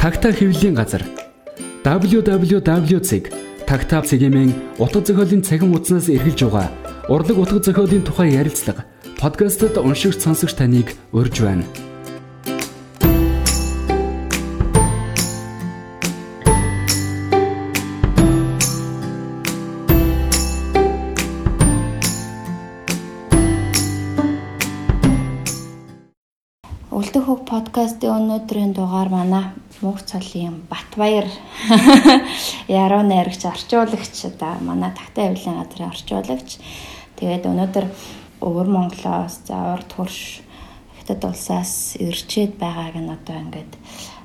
Тагтаа хэвлэлийн газар www.tagtaa цэгийн утга зохиолын цахим хуудаснаас эргэлж байгаа урлаг утга зохиолын тухай ярилцлага подкастт уншигч сонсогч таныг урьж байна. Цолын Батбаяр яруу найрагч орчуулагч одоо манай Тагтаа авилын газрын орчуулагч. Тэгээд өнөөдөр өвөр Монголоос за урд хурш Хятад улсаас ирчээд байгааг нь одоо ингээд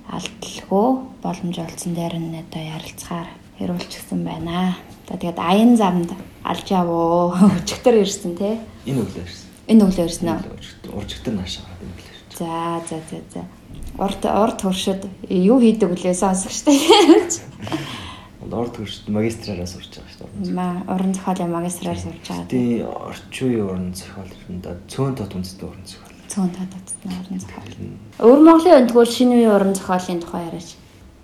алдалгүй боломж олцсон дээр нь одоо ярилцахаар хэрүүлчихсэн байна. За тэгээд аян замд алж явуу өчигдөр ирсэн тий. Энэ өглөө ирсэн. Энэ өглөө ирсэн үү? Уржигтэр наашаа. За за за за. Урд урд туршид юу хийдэг вүлээ сонсогчтой. Урд туршид магистраараа сурч байгаа шүү дээ. Ма уран зохиолын магистраар сурч байгаа. Тийм орчин үеийн уран зохиолнд цөөн тот үндэстэй уран зохиол. Цөөн тот үндэстэй уран зохиол. Өвөр Монголын өндгөл шинэ үеийн уран зохиолын тухай яриач.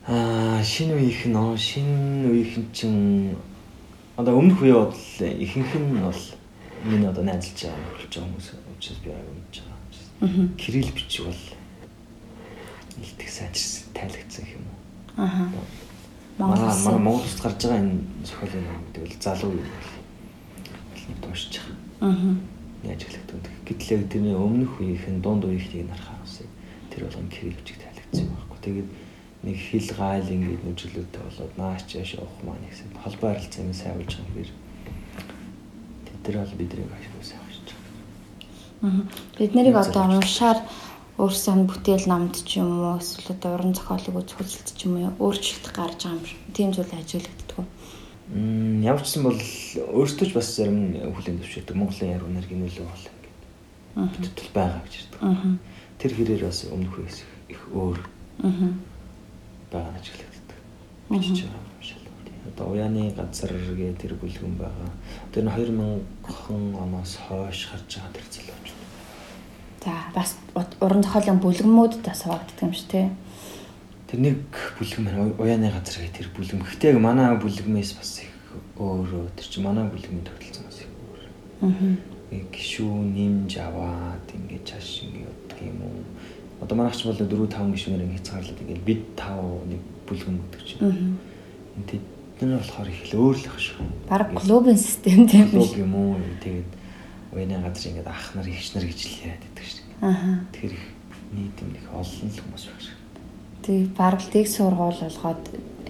Аа шинэ үеийнх нь оо шинэ үеийнх нь чинь одоо өмнөх үе бол ихэнх нь бол миний одоо найзалж байгаа болж байгаа хүмүүс учраас би юмж байгаа. Кирилл бичиг бол сайжирсан тайлагдсан юм уу? Аха. Манай манай Монголд гарч байгаа энэ зохиолын ном гэдэг бол залуу юм бол дуушиж байгаа. Аха. Яаж хэлэхдээ гэтлээ тэрний өмнөх үеийнхэн дунд үеийнхнийг нарахаа усыг тэр болгон кирилл бичиг тайлагдсан юм байхгүй. Тэгээд нэг хил гайл ингээд нүжлэлтэй болоод наач яаш явах маань гэсэн холбоо харилцааны сайн болж байгаа хэрэг. Тэр бол бидний ашиг сайн Бид нарыг одоо уншаар өөрсдөө бүтээл намд ч юм уу эсвэл уран зохиолыг үзэх үзэлт ч юм уу өөрчлөлт гарч байгаа юм. Тийм зүйл ажиглагддаг. Мм ямар ч юм бол өөртөө ч бас зарим хүлэн зөвшөөрдөг Монголын яруу нарийн нөлөө бол ингээд бидэтэл байгаа гэж ярьдаг. Тэр хэрээр бас өмнөх үеэс их өөр байгаа гэж хэлэгддэг. Бичиж байгаа юм шиг. Одоо уяаны газар гээ тэр бүлгэн байгаа. Тэр нь 2000 оноос хойш гарч байгаа тэр зүйл За бас уран зохиолын бүлгэмүүд бас хавагддаг юм шүү те. Тэр нэг бүлгэм. Уяаны газар гэх тэр бүлгэм. Гэхдээ яг манай бүлгэмээс бас их өөрөө тэр чинь манай бүлгэмийн төрөлцөн бас их өөр. Аа. Гişүү нэмж аваад ингэж чаш ингэ яддаг юм уу? Одоо манайх ч бол 4 5 гişүүнээр ингэ хязгаарлаад ингэ бид 5 нэг бүлгэм өгдөг чинь. Аа. Тэд нар болохоор их л өөр л ах шүү. Бараг клубын систем тийм биш. Клуб юм уу? Тэгээд уяны газар ингээд ах нар ихч нар гэж л яриад байдаг шүү дээ. Аа. Тэгэхээр их нийт юм их олон л хүмүүс байх шиг. Тэг бараг тэг сургуул болгоод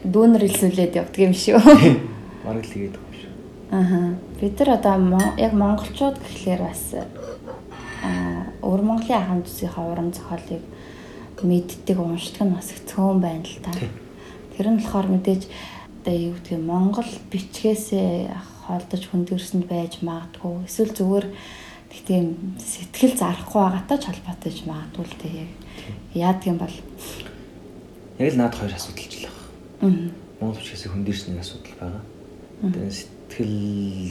дүүнер илсүүлээд явдаг юм шүү. Бараг л тэгээд байгаа шүү. Аа. Бид нар одоо яг монголчууд гэхлээр бас аа өвөр Монголын ахын зүсийнхаа уран зохиолыг мэддэг уншдаг нь бас их цөөн байна л та. Тэр нь болохоор мэдээж одоо юу гэдгийг Монгол бичгээсээ холдож хөндөрсөнд байж магадгүй эсвэл зүгээр тэг тийм сэтгэл зарахгүй байгаатай ч холбоотой ч магадгүй л тэг яг яадаг юм бол яг л наад хоёр асуудал ч л байна. Аа. Монгол хүчээс хөндөрсний асуудал байгаа. Тэгээ сэтгэл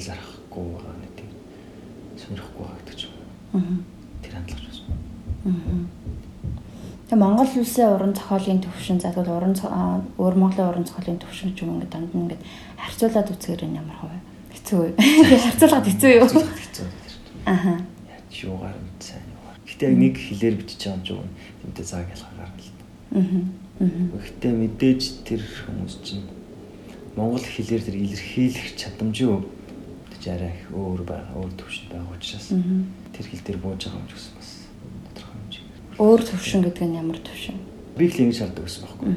зарахгүй байгаа нэг тийм сонирхгүй байгаа гэдэг ч юм. Тэр хандлагч бас. Аа. Тэгээ Монгол улсын уран зохиолын төвшин задвал уран өөр Монголын уран зохиолын төвшин ч юм ингээд данд нь ингээд харьцуулаад үзэхээр нь ямар хувь хэцүү. Харьцуулахад хэцүү юу? Хэцүү. Аха. Яаж юугаар нь сайн юугаар. Гэтэ яг нэг хэлээр бичиж байгаа юм жоо. Тэмтэй зааг ялгаа гарна л. Аха. Гэтэ мэдээж тэр хүмүүс чинь монгол хэлээр тэр илэрхийлэх чадамжгүй гэж арай их өөр байгаа, өөр төвшөнд байгаа учраас тэр хэл дээр бууж байгаа юм ч гэсэн бас тодорхой хэмжээгээр. Өөр төвшин гэдэг нь ямар төвшин? Би их ингэж хардаг гэсэн байхгүй.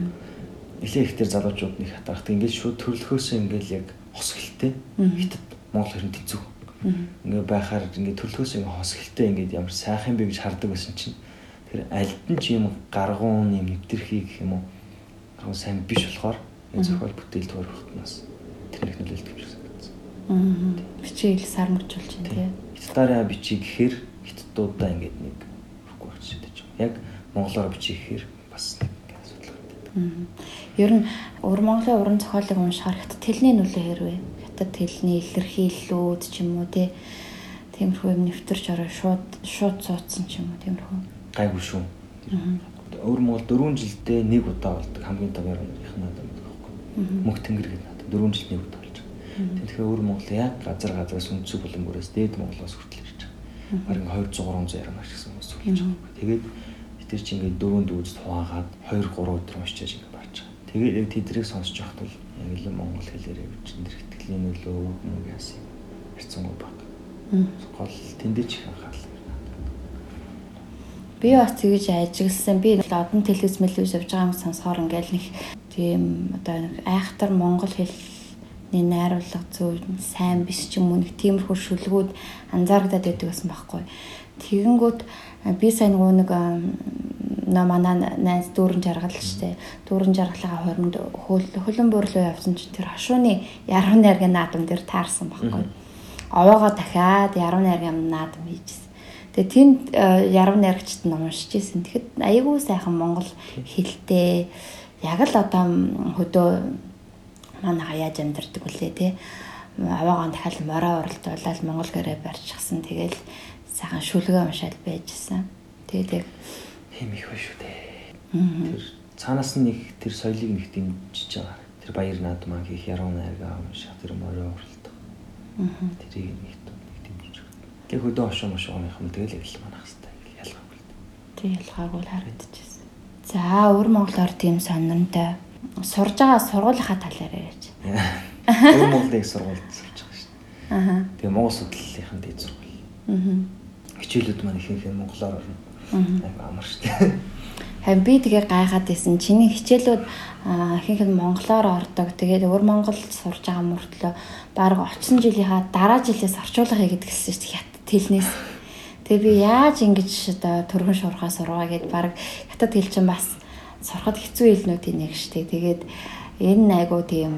Эхлээ их тэр залуучууд нэг хатархт ингэж шууд төрлөхөөсөө ингээл яг хос хэлтэй. Хятад Монгол хэрэг тэнцүү. Ингээ байхаар ингээ төрлөхөөс ингээ хос хэлтэй ингээ ямар сайхан бэ гэж хардаг байсан чинь тэр альд нь ч юм гаргуун юм нэвтэрхий гэх юм уу гаргуун сайн биш болохоор энэ зохиол бүтээл тойрохтнаас тэр нэг нөлөөлдөг юм шиг санагдсан. Аа. Бичиг сар мөржүүлж байна тий. Хятадаараа бичиг гэхээр хятадуудаа ингээ нэг хэрэггүй болчих шийдэж байна. Яг монголоор бичиг гэхээр бас нэг асуудал гардаг. Ер нь өвөр Монголын уран зохиолыг уншихаар хятад хэлний нөлөө хэрвээ хятад хэлний илэрхийллүүд ч юм уу тий Тиймэрхүү юм нэвтэрч ороо шууд шууд цууцсан ч юм уу тиймэрхүү. Гайгүй шүү. өвөр Монгол 4 жилдээ нэг удаа болдог хамгийн том ярууных надад байхгүй. Мөнх тэнгэр гэдэг надад 4 жилд нэг удаа болж байгаа. Тэгэхээр өвөр Монгол яг газар газраас үндсэг булангураас дээд Монголоос хүртэл ирж байгаа. Барин 200 300 яруу гэсэн хүмүүс сүлж байгаа. Тэгээд тэр чинь ингээд дөрөв дүүст хуваагаад 2 3 өдөр уншиж байгаа. Тэгээд яг тэдрийг сонсож байхад бол яг л монгол хэлээр явж энэ хэтгэлийн нөлөө мөг яасан хэрцэнгүй баг. Гол тэндэж их анхаарал Би бас тэгж ажигласан. Би одон телевиз мэлвис явж байгаа юм сонсохоор ингээл нэг тийм одоо айхтар монгол хэлний найруулга зөв сайн биш ч юм уу нэг тиймэрхүү шүлгүүд анзаарагдаад байдаг гэсэн байхгүй. Тэгэнгүүт би сайн нөгөө нэг нөө манай найз дүүрэн жаргал штэ. Дүүрэн жаргалаа хооронд хөлөн буурлуу явсан чинь тэр хошууны яруу найргийн наадам дээр таарсан байхгүй. Овоогоо дахиад яруу найргийн наадам хийжсэн Тэгээ тэнд э, яруу найрагчд нь уншиж ирсэн. Тэгэхэд айгүй сайхан монгол хэлтэй яг л одоо хөдөө манайха яаж амьдардаг вүлээ те. Аваагаан дахиад мороо уралдуулаад монгол гэрээ барьчихсан. Тэгэл сайхан шүлгээ уншаад байжсэн. Тэгээд яг хэм их ба шүү дээ. Тэр цаанаас нь нэг тэр соёлыг нэг дэмжиж байгаа. Тэр баяр наадмаа хийх яруу найргаа унших тэр мороо уралдах. Тэрийг нэг Тэг хөдөө ошоо мошооных юм тэгэл яг л манах хэвээр ялгаагүй л. Тэг ялгаагүй л харагдчихсэн. За өвөр Монголоор тийм сонирнтой сурж байгаа сургуулийнхаа талаар яриач. Өвөр Монголыг сургуульд сурж байгаа шүү дээ. Аа. Тэгээ Монгол судлалынхын дэд сургууль. Аа. Хичээлүүд маань ихэнх нь монголоор орно. Аа. Амар шүү дээ. Харин би тэгээ гайхаад байсан. Чиний хичээлүүд ихэнх нь монголоор ордог. Тэгээд өвөр Монголд сурж байгаа мөртлөө баг очсон жилийнхаа дараа жилээс орчуулга хийгээд гисэн шүү дээ хэлнээс. Тэгээ би яаж ингэж одоо төргөн шуурхаа сургаа гэд баг хятад хэл чинь бас сурахад хэцүү хэлнүүдийн нэг штэ. Тэгээд энэ айгуу тийм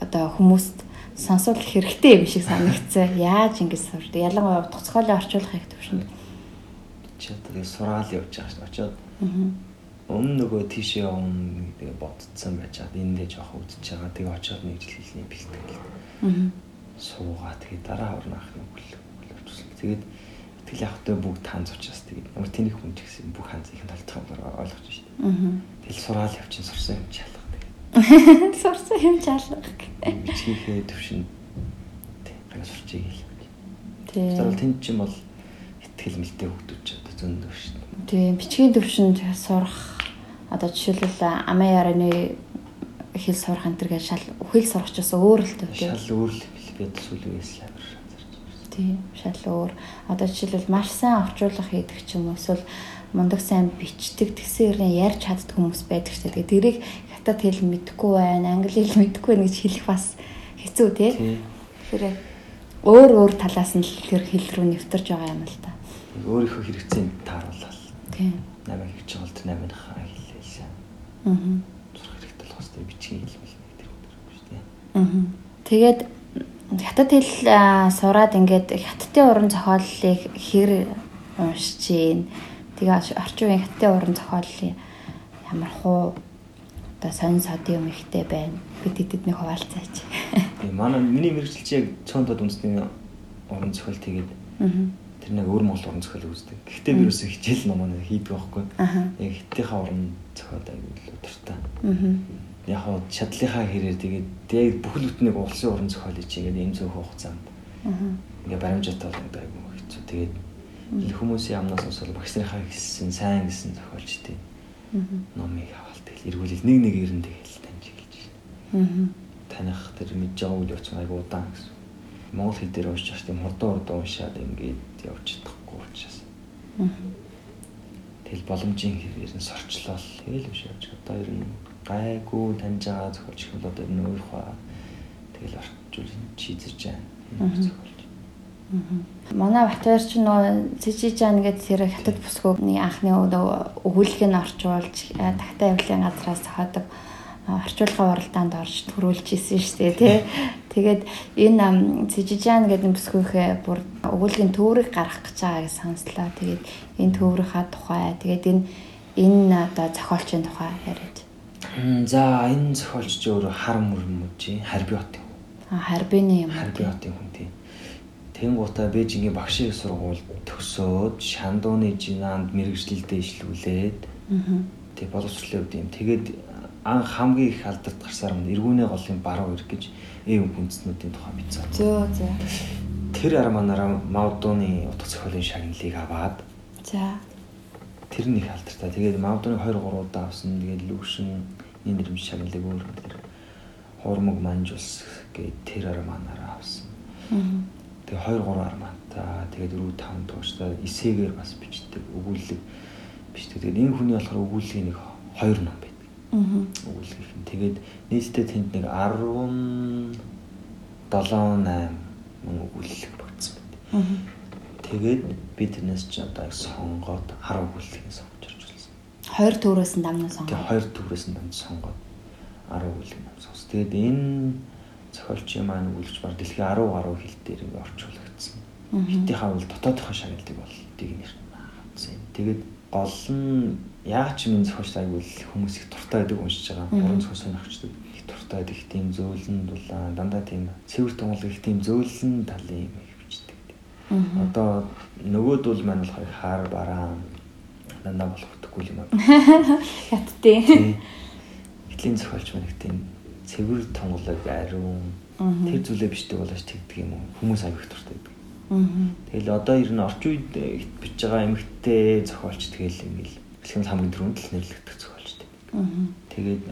одоо хүмүүст сонсох хэрэгтэй юм шиг санагдсан. Яаж ингэж сурд. Ялангуяа утга зохиолын орчуулгыг төвшөнд. Чи одоо сураал явж байгаа шин очоод. Өмнө нөгөө тийшээ өмнө тэгээ бодцсон байж хаад энэ дэ жоох үдчихэж байгаа. Тэгээ очоод нэг жил хэлний бэлтгэл. Аа. Суугаа тэгээ дараа орно ах нэг үл Тэгээд тэгэл хөтэ бүгд хаанз учраас тэгээд ямар тэнийх хүн ч гэсэн бүх хаанз их талдах юм дээ. Аа. Тэгэл сураал явчин сурсан юм тэгээд. Сурсан юм чалах. Бичгийнхээ төвшин тийм гань сурчиг хэл. Тийм. Зөвхөн тэнд чинь бол ихтгэл мэлтэй хөгдөж одоо шүү дээ. Тийм бичгийн төвшөнд сурах одоо жишээлбэл амын яраны хэл сурах энэ төр гэж шал үхэл сурах ч бас өөр л төвтэй. Шал өөр л бид сүлгээс л Тийм шал өөр. Одоо жишээлбэл маш сайн орчуулга хийдэг ч юм уу эсвэл мундаг сайн бичдэг тэгсэн хэрнээ ярьж чаддаг хүмүүс байдаг ч тэгээ тэрийг хятад хэл мэдэхгүй байна, англи хэл мэдэхгүй байна гэж хэлэх бас хэцүү тий. Тэгэхээр өөр өөр талаас нь тэр хэл рүү нэвтэрж байгаа юм л та. Өөрийнхөө хэрэгцээнд тааруулаад. Тийм. Намайг хийж байгаа бол тэр намынхаа хэлээсээ. Аа. Зурх хэрэгтэй болох хэвээр бичгийн хэл мэл тэр үү шүү дээ. Аа. Тэгээд хятад хэл сураад ингээд хятадын уран зохиоллыг хэр уншиж гин. Тэгээ орчин үеийн хятадын уран зохиоллын ямар хуу одоо сонин сод юм ихтэй байна. Бид тэдэд нэг хуваалцаач. Тэгээ манай миний мэрэгчлч яг цоондод үндэсний уран зохиол тэгээд тэр нэг өөр монгол уран зохиол үздэг. Гэхдээ би юусэн хичээл ном нэг хийдэг байхгүй. Яг хиттийнхаа уран зохиол аягүй л өдөртэй. Яг хаа чадлынхаа хэрээр тэгээд яг бүхэл бүтнийг улсын уран зохиолыг чи ингээд ийм зөв хугацаанд ингээд баримжаатай бол ингээд айгүй хэцүү. Тэгээд хүмүүсийн амнаас усвал багш нарынхаа хэлсэн сайн гэсэн зохиолчдын номыг аваад тэгэл эргүүлэл нэг нэг ирэн тэгэл таньжиглаж байна. Таних тэр мэдж байгаа үйл явц айгүй удаан гэсэн. Монгол хэл дээр уншиж тийм хурдан хурдан уншаад ингээд явж чадахгүй учраас. Тэгэл боломжийн хэрээр нь сорчлол тэгэл биш явж одоо ер нь гайгүй таньж байгаа зохиолч бол одоо энэ өөр хаа тэгэл орчуулж шийдэж байна. Зохиолч. Манай Батбаяр ч нөө Цэжижан гэдэг тэр хятад бүсгүйний анхны өгүүлгийг нь орчуулж тагтаа явлын газраас зохиодог орчуулгын уралдаанд орж төрүүлж исэн шүү дээ тий. Тэгээд энэ Цэжижан гэдэг бүсгүйхээ бүр өгүүлгийн төврийг гаргах гэж байгаа гэж сонслоо. Тэгээд энэ төврийнхаа тухай тэгээд энэ энэ одоо зохиолчийн тухай яриад За энэ зохиолч чи өөрөө хар мөрмөж харбиотын хүн. А харбины юм. Харбиотын хүн тийм. Тэнгуута Бээжингийн багшийн сургууль төгсөөд Шандууны жинанд мэрэгжлэлдээ ишлүүлээд. Тэг боловсролын хувьд юм. Тэгээд ан хамгийн их алдарт гарсаар нь эргүүнээ голын баруун эрг гэж эв хүндэстнүүдийн тухай мэдсэн. Зөө зөө. Тэр арманаараа Мавдууны утга зохиолын шагналыг аваад За. тэр нь их алдартай. Тэгээд Мавдууны 2 3 удаа авсан. Тэгээд лүүшин энэ нэрмж шагналыг өөр тэр хурмаг манжулс гээд тэр арманаараа авсан. Тэгээ 2 3 армантай. Тэгээд 4 5 тууштай эсээгээр бас бичдэг. Өгүүлэг бичдэг. Тэгээд энэ хүний болохоор өгүүлгийн нэг 2 ном байдаг. Аа. Өгүүлгийнх нь. Тэгээд нийтдээ тэнд нэг 17 8 мөн өгүүлэг багтсан байдаг. Аа. Тэгээд би тэрнээс ч одоо сонгоод 10 өгүүлгийг сонгож орж ирсэн. Хоёр төрөөс нь дамнаа сонгоо. Тэгээ хоёр төврөөс нь дамж сонгоод 10 өгүүлэг нам сонс. Тэгээд энэ зохиолчийн маань өгүүлж бар дэлхийн 10 гаруй хил дээр ингэ орчуулагдсан. Хитийн хавл дотоодынхоо шагналыг бол тийг нэр хавцсан юм. Тэгээд гол нь яг ч минь зохиолч айгуул хүмүүс их дуртай байдаг уншиж байгаа. Мгм. Уран зохиол сонирхчдод их дуртай их тийм зөөлөн дулаан дандаа тийм цэвэр тунгалаг их тийм зөөлөн талын юм бичдэг. Одоо нөгөөд бол маань болохоор хаар бараан дандаа болох утгагүй юм аа. Хятадын. Тийм. Хитлийн зохиолч маань их тийм цэвэр тунгалаг ариун тэр зүйлээ бичдэг болооч тэгдэг юм уу? Хүмүүс дуртай байдаг. Аа. Тэгэл одоо ер нь орчин үед бичиж байгаа эмэгтэй зохиолч тэгэл ингээл бэлхэн хамгийн түрүүнд л нэрлэгдэх зохиолчтой. Аа. Тэгээд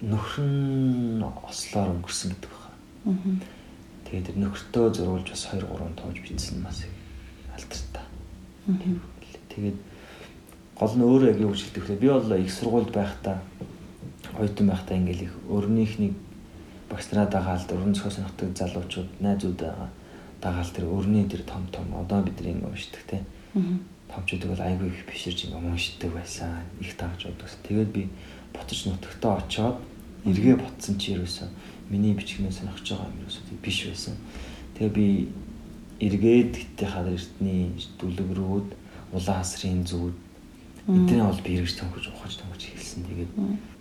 нөхөр нь ослоор өнгөрсөн гэдэг байна. Тэгээд тэр нөхөртөө зурулж бас 2 3 тоож бичсэн бас алдартай. Тэгээд гол нь өөрөө яг юу хэлдэг вэ? Би бол их сургуульд байхдаа оюутан байхдаа ингээл их өрнийхний багшнараа дагаал өрн зохиол сонирхдаг залуучууд найзууд байгаа. Дагаал тэр өрний тэр том том одоо бидний уншдаг те. Аа. Томчуудыг бол айгүй их биширж ингээ уншдаг байсан. Их тагж удагсан. Тэгээд би ботч нутагтаа очоод эргээ ботсон чи ерөөсөө миний бичгнээ сонирхож байгаа юм ерөөсөө биш байсан. Тэгээ би эргээд гэтээ эртний дүлгрүүд улаан хасрын зүуд эдний бол би эргэж төнгөж ухаж төнгөж хэлсэн. Тэгээд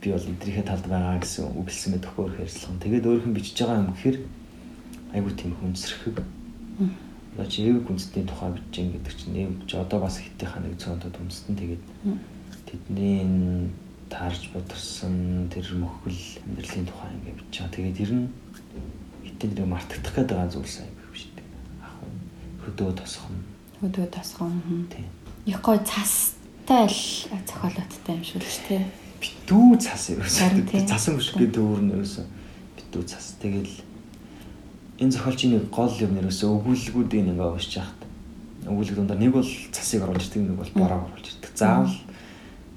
би бол эдрийнхээ талд байгаа гэсэн үгэлсэн мэдэхгүй өөр ярьслах. Тэгээд өөрийнх нь бичиж байгаа юм гэхээр айгүй тийм хүнсэрхэг. Одоо чи эвэг хүнсний тухай бичиж ин гэдэг чинь эв чи одоо бас хитийнхаа нэг цөөнтөд үндэстэн тэгээд тэдний таарж бодорсон тэр мөхөл амьдралын тухай ингээд бичиж байгаа. Тэгээд тэр нь хитэн дээр мартагдах гээд байгаа зүйлс айгүй биш дээ. Ах хөдөө тосхон Өдөө тасгон. тийм. Их гой цастай л зохиолоттой юм шүү дээ. Битүү цас ерөөсөө цасан бүшгүй дүүр нь ерөөсөө битүү цас. Тэгэл энэ зохиолчийн нэг гол юм ерөөсөө өгүүлгүүдийг ингээ уншиж яхад өгүүлэг дундаа нэг бол цасыг оруулж ирдэг нэг бол бороо оруулж ирдэг. Заавал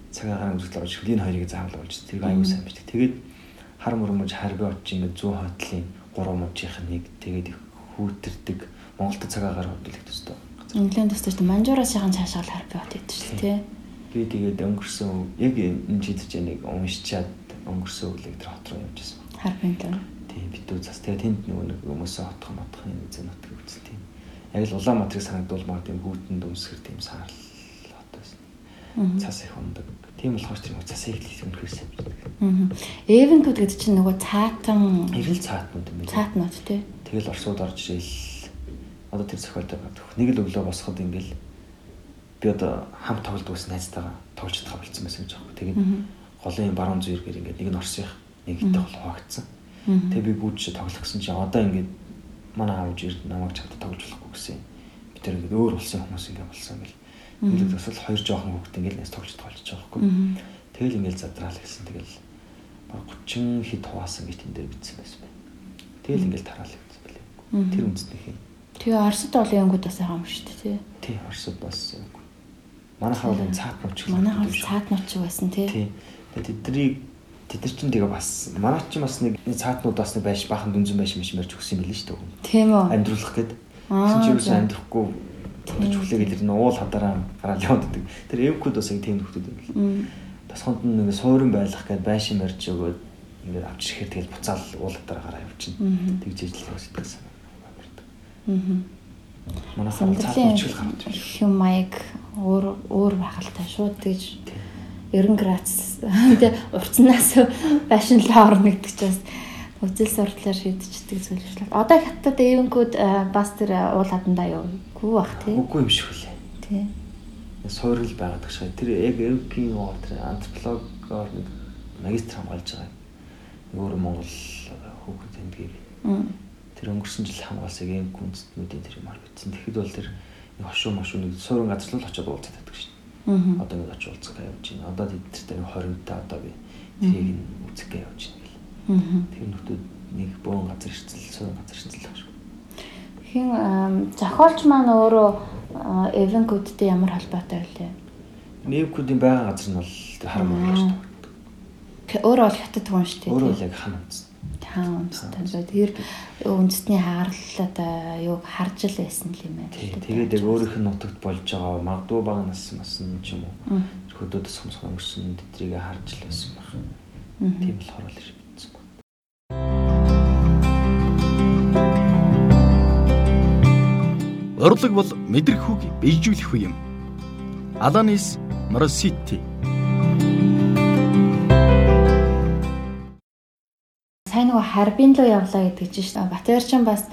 цагаагаар өнгөрсөл оруулж хөлийн хоёрыг заавал оруулж тэрийг аюу сайн бичдэг. Тэгээд хар мөрмөж харби очиж ингээ зүү хотлын гурван мужийнх нь нэг тэгээд хүүтэрдэг. Монголд цагаагаар хөдөлгөх төстэй Инглинд төстэй шүү дээ. Манжуураас шахан цаашаал харпи бот идэв шүү дээ. Би тэгээд өнгөрсөн яг энэ жидэж нэг уншичаад өнгөрсөн өглөө тэр хот руу явж байсан Харпин дээр. Тийм битүү зас. Тэгээ тэнд нөгөө нэг хүмүүсээ хотхон мотхон юм зэн нутгийг үзэл тийм. Яг л Улаанбаатарыг санагдуулмаар тийм хүүтэнд өмсгэр тийм саарл хот байсан. Цас их ундаг. Тийм болохоор тэр нөгөө цасыг хэлэх юм хэрсэн бичдэг. Аа. Эвенкүүд гэдэг чинь нөгөө цаатан Ирэл цаатнууд юм байна. цаатнууд тий. Тэгэл Оросууд орж ирэл одоо тэр зохиолтой байдаг. Нэг л өглөө босоход ингээл би одоо хамт тоглодог ус найзтайгаа тоглож чадхаа болцсон байсан гэж аахгүй. Тэгээд голын баруун зүргээр ингээд нэг нь Оросынх нэг хитэ бол хуваагдсан. Аа. Тэгээ би гүйж тоглох гэсэн чинь одоо ингээд манай аавж ирд намайг чамд тоглож болохгүй гэсэн. Би тэр ингээд өөр улсын хүмүүс ингээд болсон гэл. Ингээд бас л хоёр жоохон хүүхэд ингээд нэс тоглож тоглож байгаа байхгүй. Тэгэл ингээд задраал гэсэн. Тэгэл баг 30 хэд хуваасан гэж тэн дээр бичсэн байсан байна. Тэгэл ингээд тараал байлээ. Мгм. Тэр үндснийх юм. Тэгээ Оросд олон янгууд бас байгаа юм шүү дээ тий. Тий, Оросод бас яг. Манайхаа бол энэ цаат нууч гэх Манайхан юм шиг. цаатнууд ч байсан тий. Тий. Тэгээ тэднийг тэд нар чинь тэгээ бас манай чинь бас нэг цаатнууд бас нэг байш бахан дүнзэн байш мэж мэрч өгсөн юм билээ шүү дээ. Тийм үү. Амьдруулах гээд. Гэсэн чинь юу за. амьдрахгүй тодорч хүлээгээл нь уул хадараа гараал явдаг. Тэр эвкуд бас яг тийм нөхдүүд юм. Мм. Тосхонд нэг суурин байлах гээд байшин барьж өгөөд ингээд авч ирэхээр тэгэл буцаал уул хадараа гараа явчихна. Тэгж ижил хэвсдэгсэн. Аа. Манайхаа цаат Амьдралын нууч гараад байна. Өөр өөр байхaltaй шууд тэгж Тий. 90 градус тэгээ урцнаас байшинлаа орно гэдэг чинь бас үзэл сурдлаар шийдчихдэг зүйл шүү дээ. Одоо хятад эвенкүүд бас тэр уул хадандаа юу? Гүү бах тий. Үгүй юм шиг үлээ. Тий. суурил байгаад гэж. Тэр яг Европын тэр антропологоор нэг магистр хамгаалж байгаа. Өөр Монгол хүүхэд эндгийг. Тэр өнгөрсөн жил хамгаалсаг юм гүнзтнүүдийн тэр юмар бичсэн. Тэгэхэд бол тэр хошуу мошуу нэг суурин газар л очиод уулзаад байдаг шин. Одоо нэг очиж уулзах явж байна. Одоо тэдэртэй нэг 20 та одоо би тэрийг үзэх гэж явж байна. Тэр нөтөд нэг бөөн газар ирцэл суурин газар ирцэл байх шүү. Хин зохиолч маань өөрөө эвенкүүдтэй ямар холбоотой вэ? Нэвкүүдийн байгаа газар нь бол хар шүү дээ. Өөрөө бол хятад хүн шүү дээ. Өөрөө л яг хан үндэс. Хаан үндэстэй. Тэр үндэстний хагарал одоо юу харж л байсан юм байна. Тэгээд яг өөрийнх нь нутагт болж байгаа магадгүй бага нас мас нь ч юм уу. Хөдөөд сумсган өнгөрсөн тэдрийг харж л байсан байна. Тийм болохоор л ирсэн. Урлаг бол мэдрэх үг бийжүүлэх үе юм. Аланис Моросити. Сайн нөгөө харбин руу явлаа гэдэг чинь шүү дээ. Батэрчин бас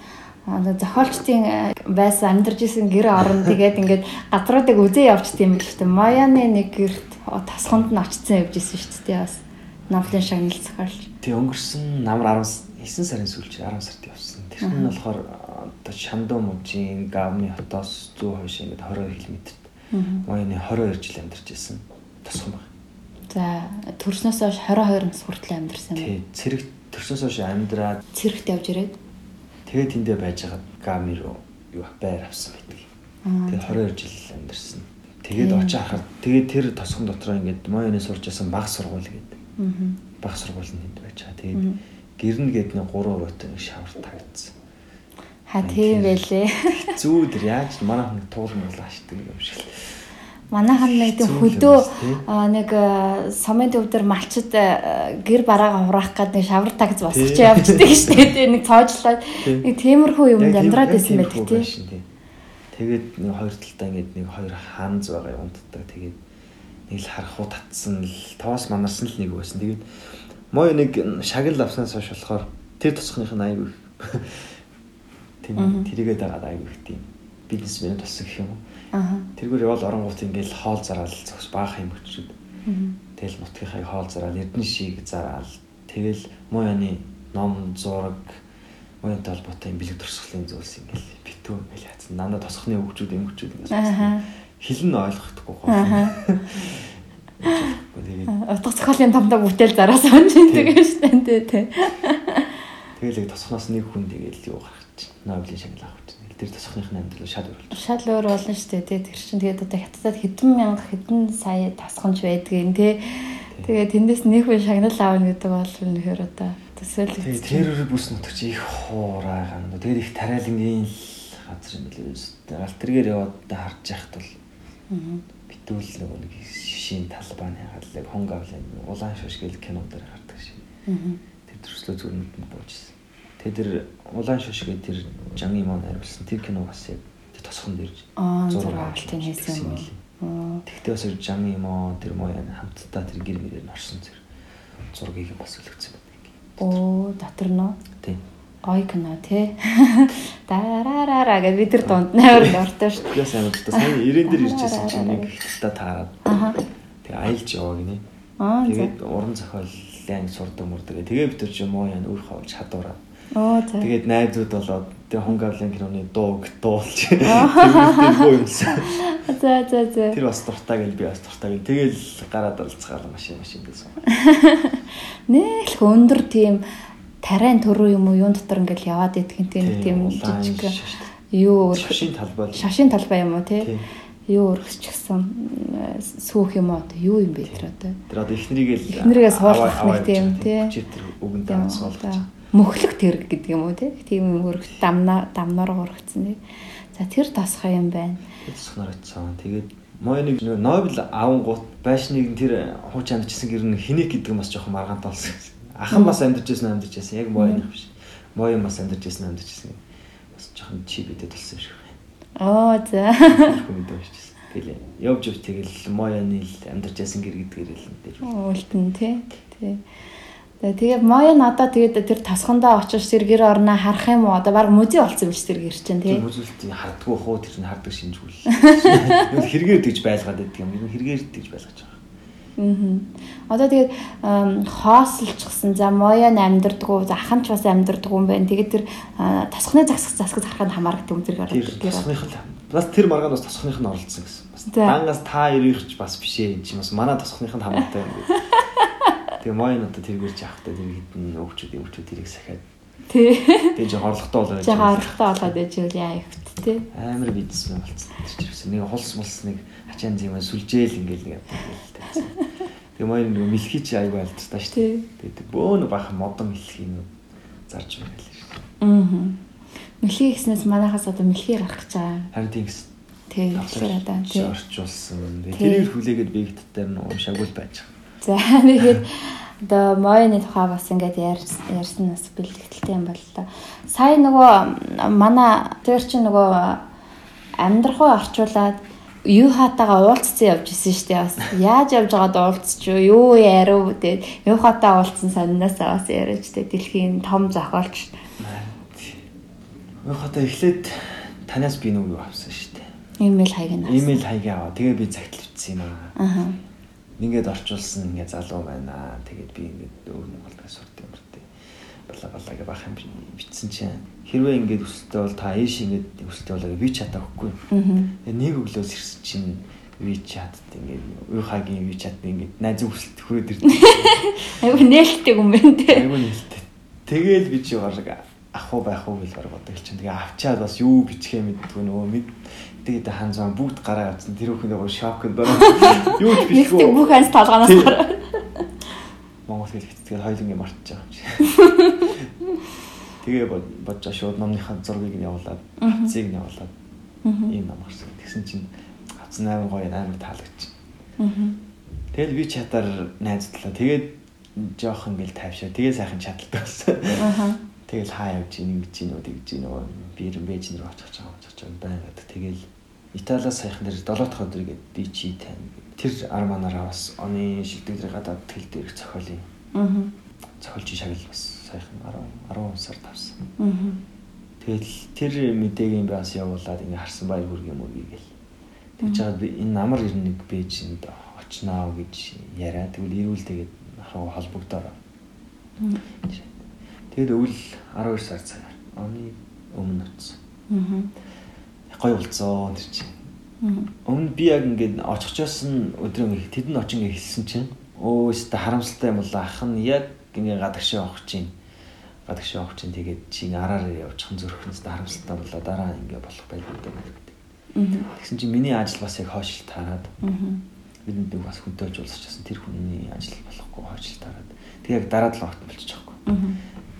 зохиолчдын байсан амьдарч исэн гэр орон тэгээд ингээд газруудыг үзээ явчт юм л шүү дээ. Маяны нэг гэрт тасхонд нь очсон явж исэн шүү дээ. Бас Новлын шагнал зохиолч. Тэг өнгөрсөн намар 19 сарын сүүлч 10 сард явсан. Тэр нь болохоор одоо Шандуу мужийн Гавны хотоос зүүн хойш ингээд 22 км. Моёны 22 жил амьдарч ирсэн. Тосхон баг. За төрснөөс хойш 22 нас хүртэл амьдарсан юм. Тий, цэрэг төрснөөс хойш амьдраад цэрэгт явж ирээд тэгээд тэндээ байж байгаа Гавны руу юу байр авсан байдаг. Тэгээд 22 жил амьдарсан. Тэгээд очиж харахад тэгээд тэр тосхон дотроо ингээд моёны сурж байсан баг сургууль гэдэг. Баг сургууль нь тэнд байж байгаа. Тэгээд гэрнэ гэдэг нэг 3 өрөөтэй шавар тагдсан. Ха тийм байлээ. Зүүдэр яаж манайхан туулна бол ашигтай юм шиг. Манайхан нэг тийм хөдөө нэг сомын төвдөр малчид гэр бараагаа хураах гэдэг нэг шавар тагз босгож явждаг шүү дээ. Нэг цоожлоод нэг тиймэрхүү юмд амьдраад байсан байдаг тийм. Тэгээд нэг хоёр талдаа ингээд нэг хоёр хаанз байгаа юм унтдаг. Тэгээд нэг л харахуу татсан л тоос манарсан л нэг байсан. Тэгээд мой нэг шагнал авснаас хойш болохоор тэр тусахных нь аягүй тийм тэрийгээ дагаад аягүй их тийм бизнесмен болсон гэх юм уу. Тэргээр явал оронгууд ингээл хоол зараал зогс баах юм өчрөд. Тэгэл нутгийнхаа хоол зараал эрдэнэ шийг зараал тэгэл муу яны ном зураг мууянтай холбоотой бэлэг төрсгөлийн зүйлс ингээл битүү ингээл яатсан. Нанда тосхны өвчүүд юм өвчүүд ингээл хэлэн ойлгохдохгүй гоо. Тэгээд утга зохиолын томдоо бүтээл зараас онж тэгээд штэ тэ. Тэгэл яг тосхноос нэг хүн тэгэл юу гарах Нобелийн шагнал авах чинь. Тэр тасхных нь амьдрал шал өөр. Шал өөр болно шүү дээ. Тэгээ тэр чинь тэгээд одоо хятадд хэдэн мянга хэдэн сая тасханч байдгийг тий. Тэгээ тэндээс нэг хүн шагнал аавна гэдэг бол үнэхээр одоо төсөөлөж. Тэгээ тэрээр бүс нутагч их хуурай ганд. Тэгээд их тариалангийн газар юм билээ. Гал тэргээр яваад харж яхад бол битүүл нөгөө нэг шишийн талбааны хааллаг хонг авлаа улаан шиш гэл кинодэр хардаг шиг. Тэр төрслөө зүрхэнд буужсэн. Тэгээ тэр улаан шиш гэдэг тэр Жанги мон хариулсан тэр кино бас яг тэр тосхон дэрж зураг авалтын хийсэн юм. Тэгтээ бас Жанги мон тэр муу хамтдаа тэр гэр мэрээр нь орсон зэрэг зургийг бас өлгцсөн байдаг. Оо дотор нь. Тийм. Гой кино тий. Дараараа гэж бид тэр дунд нээр дортой шүү дээ. Яасан амт та сайн 90 дээр ирчихсэн чинь нэг ихтэй таарад. Аа. Тэгээ аялж яваа гинэ. Аа. Тэгээд уран зохиолын сурдаг мурдаг. Тэгээ бид тэр ч юм уу яа өөр хавж чадвараа Оо за. Тэгээд найзууд болоод тэгээ Хонгавлын киноны дууг дуулж тэгвэл юмсан. За за за. Тэр бас дуртай гэл би бас дуртай гэл. Тэгэл гараад олцгаал машин машин дэсэн. Нэг л өндөр тийм тарайн төрөө юм уу? Юун дотор ингээл яваад идэх тийм тийм жижиг юу шашин талбай шашин талбай юм уу тий? Юу өргөсчихсэн сүүх юм уу? Юу юм бэ тэр одоо? Тэр одоо эхнэрийг л эхнэрээ суулгах нэг тийм тий? үгэн даа суулгаж мөхлөх тэрэг гэдэг юм уу тийм өргөт дамна дамнаар ургацсан тий. За тэр тасхай юм байна. Тасхнаар очсон. Тэгээд Моёныг Нобель авангууд байшныг тэр хууч амьдчихсан гэр нь хинек гэдэг нь бас жоохон маргаантай болсон. Ахан бас амьдарч байсан. Яг Моёных биш. Моён бас амьдарч байсан. Бас жоохон чи бидэд болсон юм шиг байна. Оо за. Тэгэл явж явж тэгэл Моёны л амьдарч байсан гэр гэдгээр л энэ дээр. Үлдэн тий. Тий. Тэгээ Моён одоо тэгээд тэр тосхондоо очиж сэргэр орноо харах юм уу? Одоо баг музей болсон биш сэргэр чинь тий. Музейлт хардггүй хуу тэр нь хардаг шинжгүй. Юу хэрэгээр тэгж байлгаад байдаг юм. Юу хэрэгээр тэгж байлгаж байгаа. Аа. Одоо тэгээд хоосолчихсан. За Моён амьдрдгүү, ахын ч бас амьдрдгүү юм байна. Тэгээд тэр тосхны засаг засаг харахад хамаардаг юм зэрэг ордог. Тосхных л бас тэр маргаан бас тосхных нь оролцсон гэсэн. Бас дангаас та ирэх бас биш ээ. Энд чинь бас манай тосхных нь хамаатай юм. Тэгээ моён одоо тэргэрж явахдаа тэр хитэн өвчүүд өвчүүд тэрийг сахиад. Тий. Тэгээ жоо хорлогтой болоод. Жоо хорлогтой болоод үл яа ихт тий. Амар бизнесмен болсон. Тэр нэг холс мулс нэг ачаан зэм сүлжээл ингээл нэг явдаг. Тэгээ моён нэг мэлхий чи аяг байлдсан шүү дээ. Тэгээ бөөнө бахан модон мэлхий нүү зарж байгаа л шүү. Аа. Мэлхий гэснээс манайхаас одоо мэлхий гарах гэж байгаа. Харин тийм гэсэн. Тий. Тэгэхээр одоо тий. Орчуулсан. Тэгээ тэрийг хүлээгээд бигдтээр нь уушаагүй байж байгаа. За тэгээд одоо моёны тухай бас ингээд ярьсан бас бэлтгэлтэй юм бол та. Сая нөгөө манай тэр чинь нөгөө амьдрахуу орчуулад юу хатаага уулзсан явж исэн шүү дээ бас. Яаж явж байгаад уулзч юу яриу тэгээд юу хатаа уулзсан сониноосаа бас яриач тэгээд дэлхийн том зохиолч. Юу хатаа эхлээд танаас би нүг авсан шүү дээ имэйл хаяг нь имэйл хаяг аваа. Тэгээ би загтлвчихсан юм аа. Аа ингээд орчуулсан ингээд залуу байна. Тэгээд би ингээд өөр Монголд сурд юм бэртээ. Бала бала гэ бах юм бичсэн чинь хэрвээ ингээд өсөлтөө бол та ийш ингээд өсөлтөө болоо би чатаа өгөхгүй. Тэгээд нэг өглөөс ирсэн чинь WeChat ингээд уухагийн WeChat ингээд найз өсөлт хүрээд ирдэг. Айгу нээлттэй юм байна те. Айгу нээлттэй. Тэгээл би чи гараг ах уу байх уу гэж баг боддог чинь тэгээ авчаад бас юу бичхээ мэддгүй нөгөө мэд тэгээд хан зам бүгд гараа авсан тэр бүхэндээ гоо шокнд байна. Юу ч бичихгүй. Нэг бүх анс толгоноос гараа. Монгол хэл хэвчээд хоёулангийн мартчих юм чи. Тэгээ бодож шууд номныхаа зургийг нь явуулаад, хацыг нь явуулаад ийм ном гарсан. Тэгсэн чинь хацсан амар гоё амар таалагч. Тэгэл би чатаар найзлаа. Тэгээд жоох ингээл тайвшаа. Тэгээ сайхан чаталтай болсон. Тэгэл хаа явж ийн ингэж ийн үү тэгж ийн үү би юм бэж нэр очих чам очих чам байна гэдэг. Тэгэл Италиас сайхан дээр 7 дахь өдөр гээд дичи тань. Тэр арманаараа бас оны шилдэг дээр гадаад тэл дээр зохиолын. Аа. Зохиолч шагнал бас сайхан 10 10 сард авсан. Аа. Тэгэл тэр мэдээгийн бас явуулаад ингээ харсан баяр хүргэе юм уу гээл. Тэгж жаад би энэ намар ирнэг бэжинд очноо гэж яриа. Тэгвэл ирүүл тэгээд ахаа холбогдороо. Тэгээд өвөл 12 сар цагаар оны өмнө очсон. Аа. Гой болцоо тэр чинь. Өмнө би яг ингээд очихчоос нь өдрөө тэдэн очин ингээ хэлсэн чинь өө өстө харамсалтай юм бол ах нь яг ингээ гадагшаа авах чинь гадагшаа авах чинь тэгээд чи араар явчихсан зөрөхнөс харамсалтай болоо дараа ингээ болох байлгүй гэдэг. Тэгсэн чинь миний ажил бас яг хойшил таарад. Бидэнд бас хүнтэй уулзчихсан тэр хүний ажил болохгүй хойшил таарад. Тэг яг дараа 7 хот болчих жоохгүй.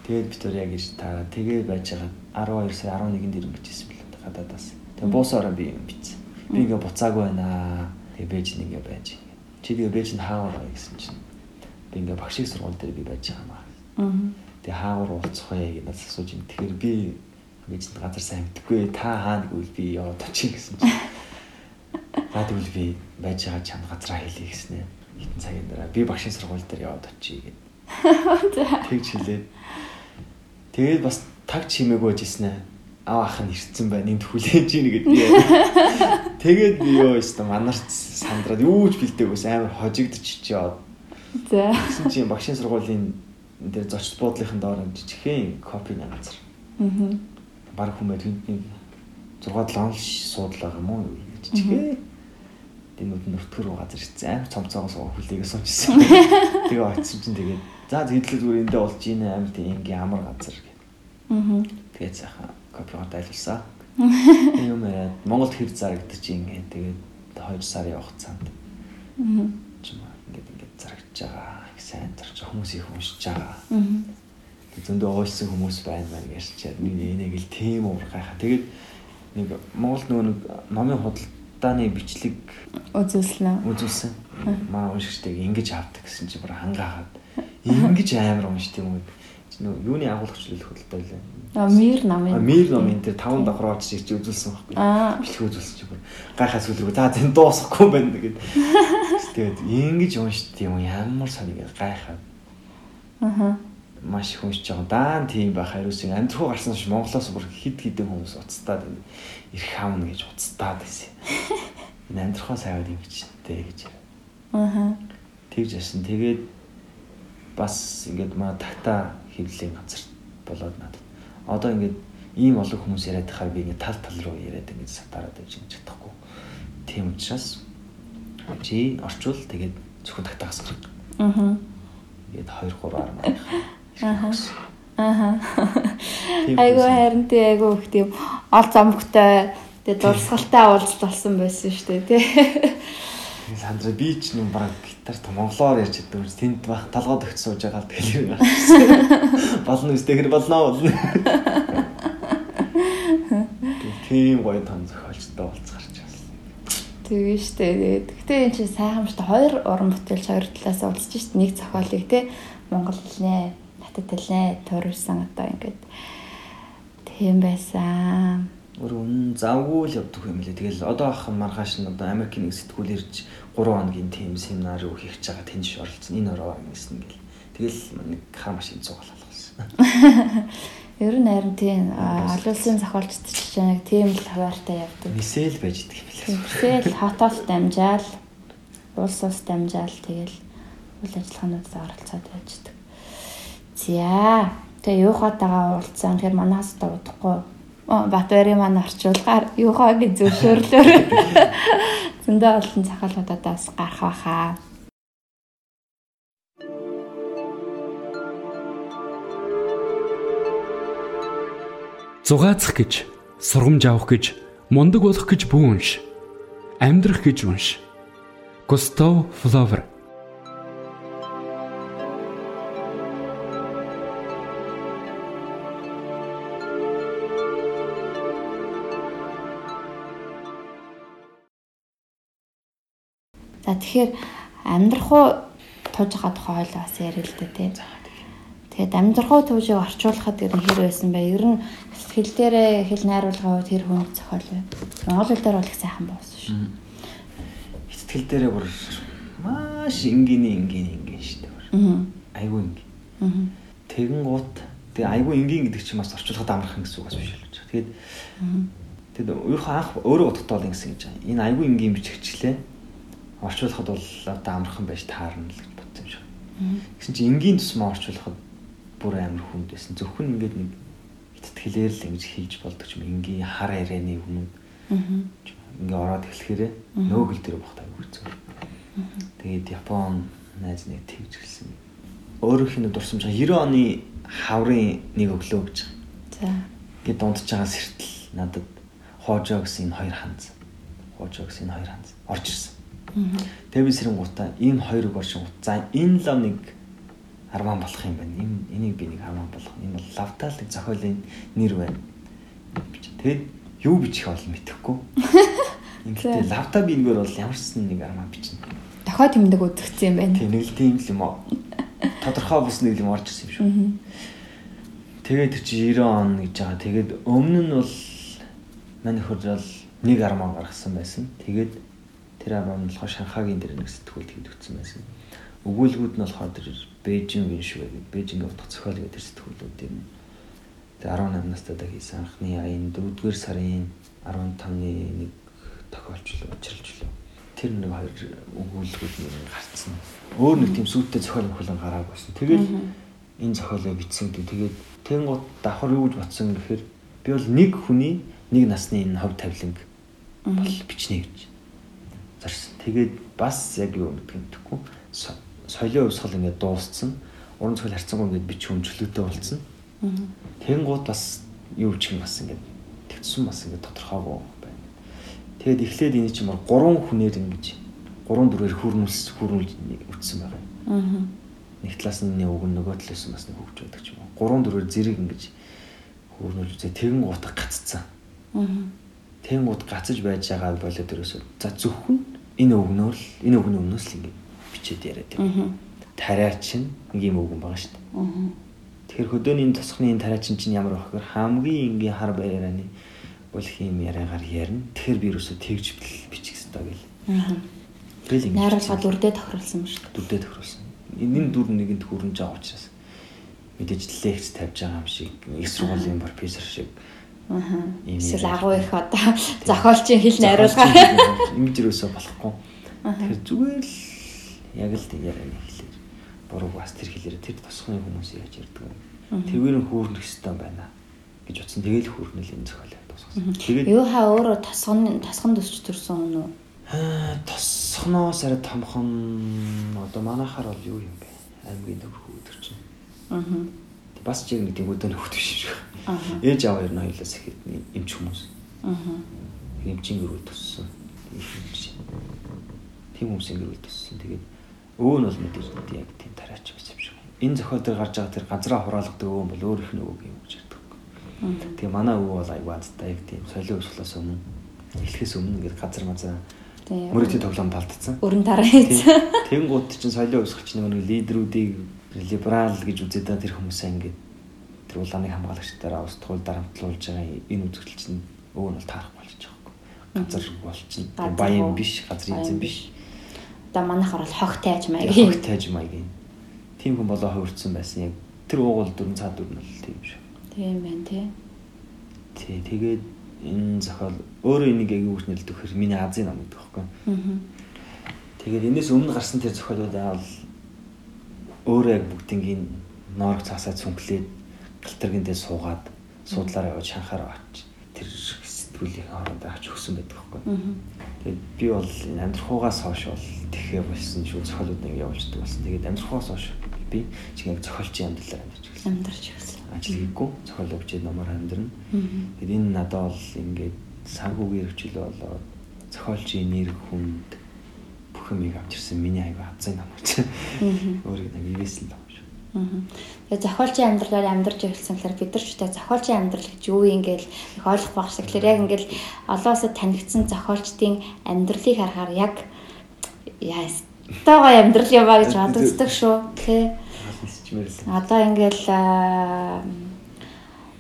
Тэгээд бид төр яг иш таараа тэгээ байж байгаа 12 сая 11-нд ирэнгэжсэн бэл гадаадаас. Тэгээ буусаараа би юм бичсэн. Би ингээ буцаагүй байна. Тэгээ бэж нэг ингээ байж. Чи тэгээ бэж нь хаагаар байгаа гэсэн чинь би ингээ багшийн сургууль дээр би байж байгаа юм аа. Тэгээ хаагаар уулзах вэ гэж надад асууж ин. Тэгэхээр би бэж нь газар сайн мэдгүй. Та хаана гэвэл би яваад очив гэсэн чинь. За тэгвэл би байж байгаа чанд газраа хэлье гэснээр хитэн цагийн дараа би багшийн сургууль дээр яваад очие гэдэг. Тэгж хэлээд Тэгээд бас таг чимээгүй байжсэн ээ. Ав ах нь ирцэн байна. Энд хүлээж ийн гэдэг. Тэгээд би юу өстө манарч сандраад юу ч бэлдээгүйс амар хожигдчих чи яваад. За. Тэгсэн чинь багшийн сургуулийн дээр зочд буудлынхын доор жижигхэн копины газар. Аа. Бараг хүмүүс тэнд 6 7 суудлаа юм уу жижигхэн. Тэмүүд нүртгэр газар ирсэн амар цомцоогоос хүлээгээ суучсан. Тэгээ очсон чинь тэгээд за хэдлээ зүгээр эндээ болж ийн амар тийм ингийн амар газар Аа. Тэгээд сайхан копиот айлуулсан. Юм яриад Монголд хэр зарагдчих ингээ тэгээд 2 сар явах цаанд. Аа. Ингээд ингээд зарагдж байгаа. Их сайн зарч хүмүүс их уншиж байгаа. Аа. Зөндөө уйлсан хүмүүс байна маань ярьчаад миний энийг л тийм уур гайхаа. Тэгээд нэг Монголд нөгөө нэг номын худалдааны бичлэг үзүүлсэн. Үзүүлсэн. Маа уншигчдыг ингэж авдаг гэсэн чи бүр хангаагаад ингэж амар уншд юм уу юуны агуулгач хэлэх хөдөлтөй лээ. А мир намын. Мир намын дээр таван давхар очиж ирж үзүүлсэн байхгүй. Бэлэг үзүүлсэн бүр гайхаа сүлрүү. За зэн дуусахгүй байна гэдэг. Тэгээд ингэж уншд юм ямар сониг гайхаа. Аха. маш их уншиж байгаа. Даан тийм байх хариусын амьдрахуу гарсан ш Монголоос бүр хид хідэн хүмүүс уцтаад. Ирэх хаамна гэж уцтаад байсан. Энэ амьдрахаа сайваад юм гэжтэй гэж. Аха. Тэгж ясан. Тэгээд бас ингээд маа тагта хөвлийн газар болоод надад. Одоо ингээд ийм олон хүмүүс яриад байхаар би ингээд тал тал руу яриад ингээд сатараад байж чадахгүй. Тийм учраас чи орчвол тэгээд зөвхөн тагтаагаас гарах. Аха. Ингээд 2 3 ар маань. Аха. Аха. Тийм Айгу харин тий айгу их тийм ол замгтай тэгээ дурсгалтай уулзалт болсон байсан шүү дээ тий. Тэгээд сандраа би ч юм баг гитарт монголоор ярьж чаддаг үс тэнд баг талгад өгч сууж байгаа л тэгэл юм байна. Болно үстэй хэр болно болно. Тийм гоё том зохиолчтой уулз гарч байна. Тэгээ штэ гэхдээ энэ чинь дээ. Хоёр уран бүтээлч хоёр талаас уулзж штэ нэг зохиолыг тий Монгол хэлнэ, хатад хэлнэ төрүүлсэн одоо ингээд тийм байсан. Үнэн завгүй л явдаг юм лээ. Тэгэл одоо ах маргааш нь одоо Америкийн нэг сэтгүүл ирж 3 хоногийн тийм семинар юу хийх гэж байгаа тэнд оролцсон. Энэ ороо ингэсэн гэл. Тэгэл нэг хаа машин цугаал алгасан. Ер нь харин тийм олон улсын зохиолчд ч яг тийм л хаваартай явдаг. Нисэл байж идэг юм лээ. Тэгэл хотоос дамжаал улс улс дамжаал тэгэл үйл ажиллагаануудад оролцоод байждаг. За тэгээ юухатагаа уулзсан тэгэхээр манаас та удахгүй Батбари маань орчуулгаар юухаа гэж зөвшөөрлөөр зөндөө олон захиалгуудаас гарах байхаа. Зугаацах гэж, сургамж авах гэж, мундаг болох гэж бүү унш. Амьдрах гэж унш. Густав Флавер За тэгэхээр амьдрах уу тууж тухай хойлоо бас ярил л да тийм. Тэгээд амьдрах уу туужийг орчуулахад ер нь хэр байсан бэ? Ер нь хэл дээрээ хэл найруулгын хувьд хэр хүнд зохиол вэ? Монгол хэл дээр бол их сайхан болсон шүү. Сэтгэл дээрээ бүр маш энгийн энгийн энгийн шүү дээ. Айгүй энгийн. Аа. Тэгэн гут тэгээ айгүй энгийн гэдэг чинь бас орчуулахад амархан гэсэн үг бас биш л гэж. Тэгээд тэгээд өөрийнхөө анх өөрөө бодохдоо бол ингэсэн гэж байгаа. Энэ айгүй энгийн бичигчлээ. Орчуулахад бол одоо амархан байж таарна л гэж бодсон юм шиг. Гэсэн чинь энгийн тусмаа орчуулахад бүр амар хүнд байсан. Зөвхөн ингээд нэг итгэлээр л ингэж хийж болдог юм энгийн хар ярианы өмнөд Аа. ингээ ороод эхлэхээрээ нөөгөл дээр бохтай үрцэн. Тэгээд Япон найз нэг тэгж гэлсэн. Өөрөөх нь дурсамж 90 оны хаврын нэг өглөө гэж. За. Гэт дундж байгаа сэртэл надад хоожоо гэсэн энэ хоёр ханз. Хоожоо гэсэн энэ хоёр ханз орж ирсэн. Тэгээ би сэрэн гутаа энэ хоёрыг оршин гут. За энэ лав нэг арман болох юм байна. Энэ энийг би нэг арман болгох. Энэ бол лавтаа л нэг зохиолын нэр байна. Тэгээд юу бичих бол мэдэхгүй. Ингээд лавта би нэгээр бол ямар ч нэг арман бичнэ. Дохой тэмдэг үзэгдсэн юм байна. Тийм нэг л тийм л юм аа. Тодорхой бус нэг юм орж ирсэн юм шүү. Тэгээд чи 90 он гэж байгаа. Тэгээд өмнө нь бол манай хөржөл нэг арман гаргасан байсан. Тэгээд тэр арман нь болохоор Шанхагийн дээр нэг сэтгүүл хийгдсэн байсан. Өгүүлбүүд нь болохоор тэр Бээжин Виншвэ гэдэг Бээжинг утга зохиол гэдэг сэтгүүлүүд юм. Тэгээд 18 настай да хийсэн анхны аян 4-р сарын 15-ны нэг тохиолчлоо, учралчлоо. Тэр нэг хоёр өгүүлбүүд нэг гарцсан. Өөр нэг тийм сүйтэй зохиол мөхөлн гараагүй байсан. Тэгээд энэ зохиолоо бичсэн гэдэг. Тэгээд тэнгууд давхар юу гэж бодсон гэхээр би бол нэг хүний нэг насны энэ хов тавиланг бол бичнэ гэж зарсан. Тэгээд бас яг юу гэдэг юм тэгэхгүй соёлын өвсгөл ингээд дууссан. Уран зохиол харьцангуй ингээд бич хүнчлөлтөй болсон. Тэнгууд бас юу ч юм бас ингээд тэгсэн бас ингээд тодорхойгүй байна. Тэгэд эхлээд энэ чинь мөр гурван хүнээр ингэж гурван дөрөөр хүрнүүлс хүрнүүлж үтсэн байгаа. Аа. Нэг талаас нь нэг үг нөгөө талаас нь бас нэг хөгж байдаг ч юм уу. Гурван дөрөөр зэрэг ингэж хүрнүүлж үзээ тэгэн гутга гаццсан. Аа. Тэнгууд гацаж байж байгаа болоод ерөөсөө за зөвхөн энэ өгнөөр л энэ өгнө өмнөөс л ингэ бичээд яриад юм. Тариа чинь юм өгөн байгаа шүү дээ. Тэгэхээр хөдөөний тосхны энэ тариа чинь чинь ямар байх вэ? Хамгийн энгийн хар баяраны болох юм яриагаар ярина. Тэгэхээр би ерөөсөө тэгж бичих хэрэгтэй гэл. Тэгэл ингэ Найруулга дүрдээ тохируулсан шүү дээ. дүрдээ тохируулсан. Энэ дүр нэгэнд хүрэн жаа учраас. мэдээж лекц тавьж байгаа юм шиг их сургуулийн профессор шиг Аа. Эсвэл агуу их одоо зохиолчийн хэл найруулга. Ингэж юусоо болохгүй. Тэгэхээр зүгээр л яг л тийм яриа нэг хэлээр буруу бас тэр хэлээр тэр тосхны хүмүүс яаж ярьдаг юм. Тэргээр нь хүүрнэх хэвээр байна гэж утсан. Тэгэл хүүрнэл энэ зохиолыг тусгасан. Тэгээд Юу хаа өөрөө тосгон тосгон төсч төрсөн хүн үү? аа, тосхноос арай томхон одоо манайхаар бол юу юм бэ? Аймгийн төвхүү өдөр чинь. Аа. Бас ч нэг тийм өдөө нөхдөг шиг. Аа. Ээж аваа ер нь хоёулаас ихэд эмч хүмүүс. Аа. эмчийн гэрүүл төссөн. Юм. Тийм хүмүүсийн гэрүүл төссөн. Тэгээд өвөө нь бол мэдээж яг тийм тараач байсан юм шиг. Энэ зохиол дээр гарч байгаа тэр газраа хураалгадаг өвөө бол өөр их нөгөө юм гэж ярьдаг. Тэгээ манай өвөө бол аяг баазтай яг тийм солио өсглөөс өмнө эхлэхээс өмнө ингээд газар мазаа мөрөдийн тоглоом талдсан. Өрн тараа хийсэн. Тэнгууд чинь солио чинь нэг лидерүүдийг либерал гэж үзээд байгаа тэр хүмүүсээ ингээд тэр улааны хамгаалагчдаар устгуул дарамтлуулж байгаа энэ үзэгдэл чинь өвөө нь бол таарах болж байгаа юм. Газар бол чинь Газар баян биш, газрын эзэн биш. Одоо манайхаар бол хог тайж Яг маягийн. хог тайж маягийн. Тийм хүн болоо хувирсан байсан яг тэр уугуул дөрөн цаад дөрөн бол тийм шүү. Тийм байна тий. Тий, тэгээд энэ зохиол өөрөө энийг яг юу гэж нэлдэг хэр миний Азийн ном гэдэг байхгүй. Аа. Тэгээд энэс өмнө гарсан тэр зохиолууд аа бол өөрөө яг бүгднийг ноорог цаасаа цүнхлээд галтэргэндээ суугаад суудлаараа явж шанхаараа авч тэр сэтгүүлийн хооронд авч өгсөн байдаг байхгүй. Аа. Тэгээд би бол энэ амьдрахуугаас хойш бол тэхээ болсон шүү зохиолууд нэг явуулдаг болсон. Тэгээд амьдрахуугаас хойш би чинь яг зохиолчийн амьдралаар амьдарч эхэлсэн. Амьдарч ирсэн. Ажил хийхгүй зохиол өгчээд номоор амьдрна. Тэгээд энэ надад бол ингээд санхүүгийн хөвчл болоод зохиолчийн нэр хүнд бүх юмыг авчирсан миний аяга хазсан ном гэж. Өөрийг нэг ивэсэн ном шүү. Аа. Тэгээ зохиолчийн амьдралаар амьдарч ирсэн гэхээр бид нар ч та зохиолчийн амьдрал гэж юу юм гээл их ойлгох байх шиг. Тэгэхээр яг ингээл олон улсад танигдсан зохиолчдын амьдралыг харахаар яг яа стогоо амьдрал юм а гэж бодогддог шүү. Тэ. Одоо ингээл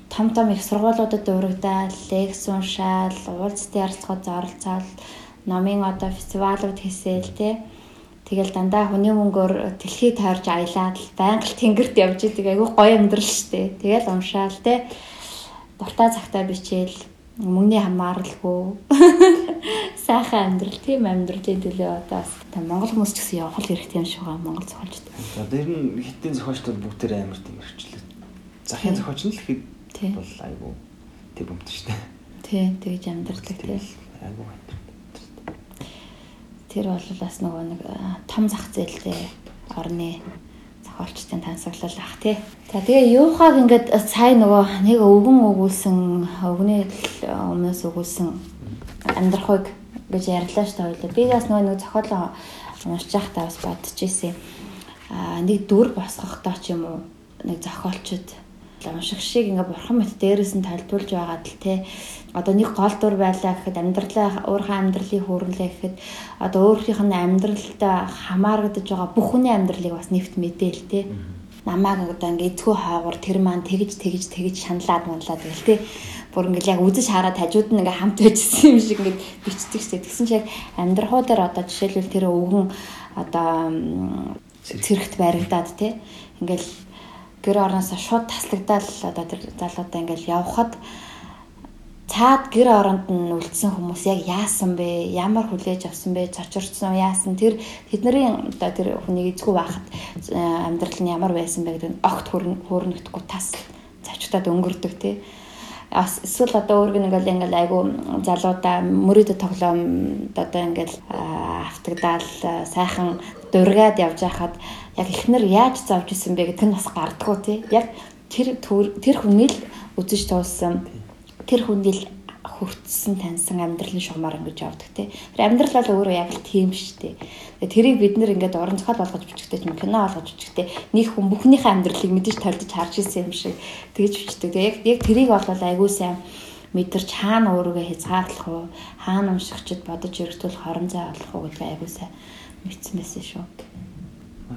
том том их сургуулиудад урагдаад лекц уншаал, уулзалтын ярилцлагад оролцоод номын одоо фестивалууд хийсэл тэ. Тэгэл дандаа хүний мөнгөөр дэлхий тойрж аялаад байнга тэнгэрт явж идэг айгүй гоё амьдрал штэ. Тэгэл уншаал тэ. Дуртай цагтаа бичээл мөнгөний хамааралгүй сайхан амьдрал тийм амьдралын төлөө одоо бас та Монгол хүмүүс ч гэсэн явах хэрэгтэй юм шиг байгаа Монгол зохиолчд. За дээр нь хитийн зохиолчдод бүгдээр амар тийм хэрэгчлээ. Захын зохиолч нь л Тийм. бол айгу тэр бомт дээ. Тий, тэгж амьдралдаг тий. Айгу байна. Тэр бол бас нөгөө нэг том зах зээлтэй орны зохиолчдын тансаглал ах тий. За тэгээ юухаг ингээд сайн нөгөө нэг өвгөн өгүүлсэн өвгний өмнөөс өгүүлсэн амьдрахыг гэж ярьлаа шүү дээ хоёлаа. Би бас нөгөө нэг зохиолоо уншиж байхдаа бас бодож ирсэн. Аа нэг дүр босгохдоо ч юм уу нэг зохиолчд унших шиг ингээ бурхан мэт дээрээс нь тайлбарлаж байгаад л те. Одоо нэг гол дур байлаа гэхэд амьдралаа өөрийнхөө амьдралыг хүүрлээ гэхэд одоо өөрийнх нь амьдралдаа хамаарагдаж байгаа бүх хүний амьдралыг бас нэвт мэдээл те. Намааг одоо ингээ эцгүй хаагур тэр маань тэгж тэгж тэгж шаналаад манлаад гэл те. Бүр ингээл яг үзэж хараад хажууд нь ингээ хамт байжсэн юм шиг ингээ бичдэг шээ тэгсэн чи яг амьдрахуу дээр одоо жишээлбэл тэр өвгөн одоо цэрэгт баригдаад те. Ингээл гэр орноосоо шууд таслагдаад одоо тэр залуудаа ингээл явхад цаад гэр оронд нь үлдсэн хүмүүс яг яасан бэ? Ямар хүлээж авсан бэ? Цочорцсон яасан? Тэр тэдний одоо тэр хүнийг эзгүй байхад э, амьдрал нь ямар байсан бэ гэдэг нь огт хөөрнөгдөхгүй тас зочдод өнгөрдөг тий. Эсвэл одоо өөргөн ингээл ингээл айгу залуудаа мөрөдө тоглоом одоо ингээл аа, автагдаал аа, сайхан дургаад явж байхад яг ихнэр яаж зовж исэн бэ гэдэг нь бас гардггүй тий. Яг тэр тэр хүний л үзэж туулсан тэр хүний л хүртсэн таньсан амьдралын шугамар ингэж явдаг те. Тэр амьдрал бол өөрөө яг л тийм шүү дээ. Тэрийг бид нэр ингээд уран зохиол болгож бичгтэй юм кино болгож бичгтэй нэг хүн бүхнийхээ амьдралыг мэдээж тайлж харж ирсэн юм шиг тэгж бичдэг. Яг яг тэрийг бол айгүй сайн мэдэрч хаана өөрийгөө хязгаарлах уу, хаана уншигчд бодож өргөтөл хорон зай олох уу гэдэг айгүй сайн мэдсэн байсан шүү.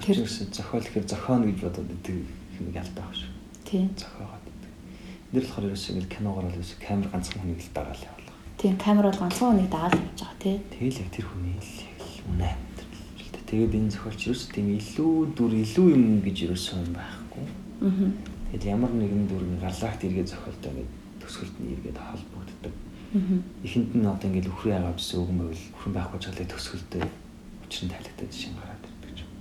Тэр зохиол гэхээр зохион гэж бодоод идэг юм ялтай баг шүү. Тийм. Зохиогоод идэг. Энд болохоор ерөөсөө ингээл киногоор л ерөөсөө камер ганцхан хүнийг л дагаал явуулах. Тийм камер бол ганцхан хүнийг дагаад явж байгаа тий. Тэгэл яг тэр хүний л үнэ амьдрал. Тэгээд энэ зохиолч ерөөсөө тийм илүү дүр илүү юм гэж ерөөсөө юм байхгүй. Аа. Тэгэл ямар нэгэн дүргийн гарлагт эргээ зохиолтой ингээд төсгөлд нь эргээд холбогддог. Аа. Эхэнд нь одоо ингээд өхрөө яагаад гэсэн үг юм байвал өхрөн байхгүй ч галаа төсгөлдөө учир нь тайлагдаад шин гараад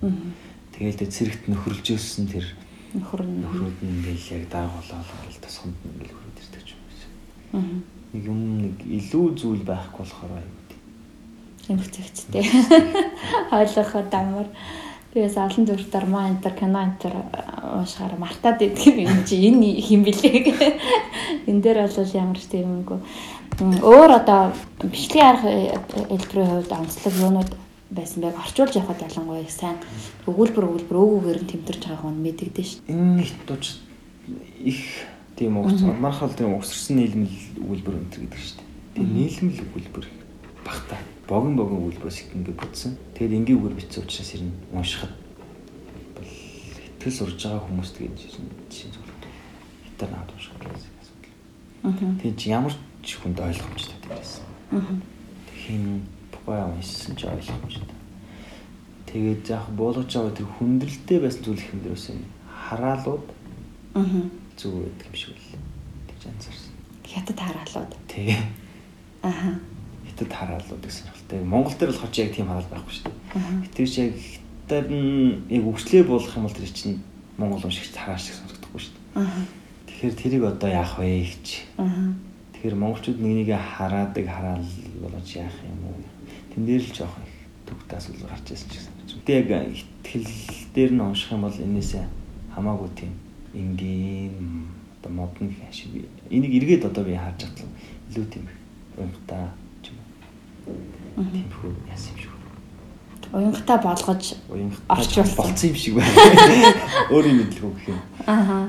юм. Тэгэл тэр цэрэгт нөхөрлж өссөн тэр Нөхөр нь. нөхрүүд нь ингээл яг даагуулаад ингээл тосгонд ингээл хөрөд ирдэг юм. Аа. Нэг юм нэг илүү зүйл байхгүй болохоор аюу. Тэмцэгчтэй. Ойлгоход амар. Тэгээс олон төр дарма энтер кино энтер уушгаар мартаад идэх юм чи энэ хим блэ. Энд дээр бол ямар ч тийм юмгүй. Өөр одоо бичлэгийн арга хэлбэрийн хувьд онцлог юунууд байсан байг орчуулж явахад ялангуяа их сайн өгүүлбэр өгүүлбэр өөгөөр нь тэмдэрч байгаа хүн мэдэгдэн шүү. Энэ их тууч их тийм угс мархал тийм угсарсан нийлмэл өгүүлбэр өнтер гэдэг шүү дээ. Тэгээ нийлмэл өгүүлбэр багтаа богин богин өгүүлбэрс ингэ бүтсэн. Тэгээд энгийн үгээр бичсэн учраас ер нь уншихад бол хэтгэл сурж байгаа хүмүүст гэж чинь зөвлөд. Хитар наад унших гэсэн асуудал. Тэгээд ямар ч хүнд ойлгомжтой байсан. Аа. Хин бугай уншсан ч ойлгомжтой. Тэгээд заах буулгаж байгаа тэр хүндрэлтэй байсан зүйл их юм юм хараалууд Аа. зүг байдаг юм шиг л тэгж анзаарсан. Хятад хараалууд. Тэгээ Аа. хятад хараалууд гэсэн юм. Тэгээ Монгол дээр болохоор яг тийм хараал байхгүй шүү дээ. Аа. Тэр чи яг хятад нь яг өвчлөө болох юм бол тэр чинь Монгол уншигч хараал шиг сонсогдохгүй шүү дээ. Аа. Тэгэхээр тэрийг одоо яах вэ гэж. Аа. Тэгэхээр монголчууд нэг нэгэ хараадаг хараал болооч яах юм уу? Тэн дээр л жоох төгт асуудал гарч ирсэн ч гэсэн. Тэгтээ яг ихтгэл дээр нь унших юм бол энээсээ хамаагүй тийм энгийн одоо модны шиг энийг эргээд одоо би харж байгаа илүү тийм уянгатай ч юм уу. Тийм хөө яасан юм шиг. Уянгатай болгож Орчуулсан. болцсон юм шиг байна. Өөрийн мэдлэг гэх юм. Аа.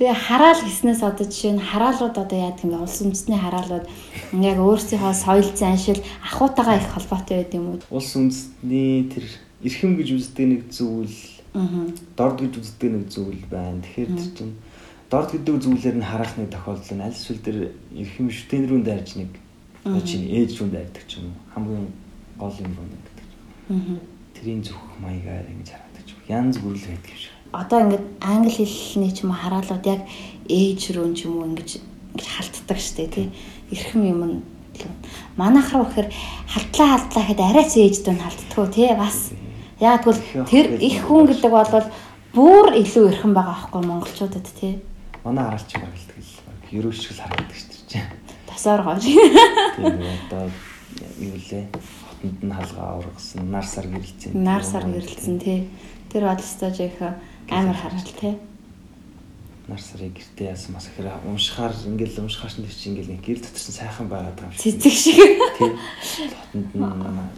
Тэгээ хараал гэснээс одоо жишээ нь хараалууд одоо яадаг юм бэ? Улс үндэстний хараалууд яг өөрсдийнхөө соёл заншил ахуйтайгаа их холбоотой байд юм уу? Улс үндэстний тэр эрхэм гэж үздэг нэг зүйл дорд гэж үздэг нэг зүйл байна. Тэгэхээр тэр чинь дорд гэдэг зүйлээр нь харах нэг тохиолдол нь аль эсвэл тэр эрхэм шүтэн рүү дайрж нэг чинь ээж рүү дайрдаг ч юм уу. Хамгийн гол юм руу гэдэг. Тэрийн зүх маягаар ингэж юм уу. Янз бүрэл байдаг юм шиг. Одоо ингээд англи хэлний ч юм уу хараалууд яг ээж рүү ч юм уу ингэж ингэж халтдаг штэ тий. Эрхэм юм нь манайх руу гэхээр халтлаа халтлаа гэхэд арайц ээж дүүн халтдаггүй тий бас. Яг тэгвэл тэр их хүн гэдэг бол бүр илүү эрхэм байгаа аахгүй монголчуудад тий. Манай хараалч юм байна тэгэл. Ерөө шиг л харагддаг шүү дээ. Тасаар гоо. Тийм одоо юу лээ? Хотонд нь халгаа ургасан, нар сар гэрэлцэн. Нар сар гэрэлтсэн тий. Тэр бодлостой жих амар харал тий. нар сарыг гэртээ яасан бас ихэр уншихаар ингээл уншихаар чинь чи ингээл нэг гэр дотор чинь сайхан байгаад байгаа юм шиг. Цэцэг шиг. Тийм. Хотонд нь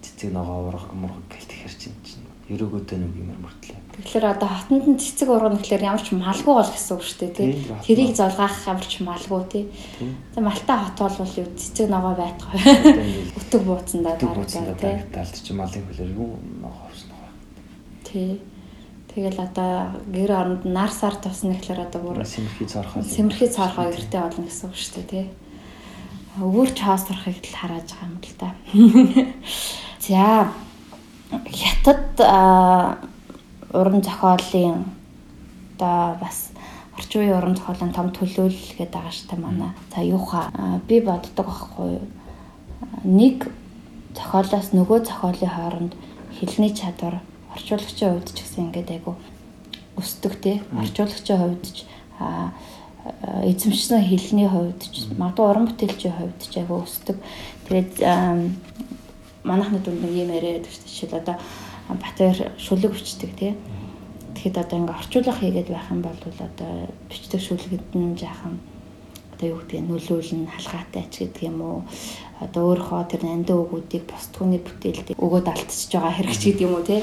цэцэг ногоо урах мурах гэл тэгэхэр чинь чинь ерөөгөөдөө нэг юм мөртлээ. Тэгэхээр одоо хотонд нь цэцэг ургана гэхэлэр ямар ч малгүй бол гэсэн үг шүү дээ тий. Тэрийг золгаах ямар ч малгүй тий. За малтай хот бол юу цэцэг ногоо байтгаа. ингээл Өтөг бууцандаа буцаа тий. талд чи малын хөлөөр юу ногоо авсан ногоо. Тий. Тэгэл одоо гэр оронд нар сар тусна гэхэлэр одоо бүр Симэрхий цорхоо. сэмэрхий цаорхоо гэртээ болно гэсэн үг шүү дээ тий. Өвөрч хаос турахыг л харааж байгаа юм л да. За хятад уран зохиолын одоо бас орчин үеийн уран зохиолын том төлөөлөл гэдэг байгаа шүү дээ манай. За юуха би боддог байхгүй Нэг зохиолоос нөгөө зохиолын хооронд хэлний чадвар орчуулагчийн хувьд ч гэсэн ингээд айгу өсдөг тий. Орчуулагчийн хувьд ч эзэмшсэн хэлний хувьд ч магадгүй уран бүтээлчийн хувьд ч айгу өсдөг. Тэгээд манайхны дүнд нэг юм яриад байдаг шүү дээ. Одоо Батбаяр шүлэг бичдэг тий. Тэгэхэд одоо ингээ орчуулга хийгээд байх юм бол одоо бичдэг шүлгэд нь жаахан одоо юу гэдгийг нөлөөлн халгаатай ч гэдэг юм уу одоо өөрийнхөө тэр нандин өгүүдийг бус түүний бүтээлд өгөөд алдчихж байгаа хэрэг ч гэдэг юм уу тий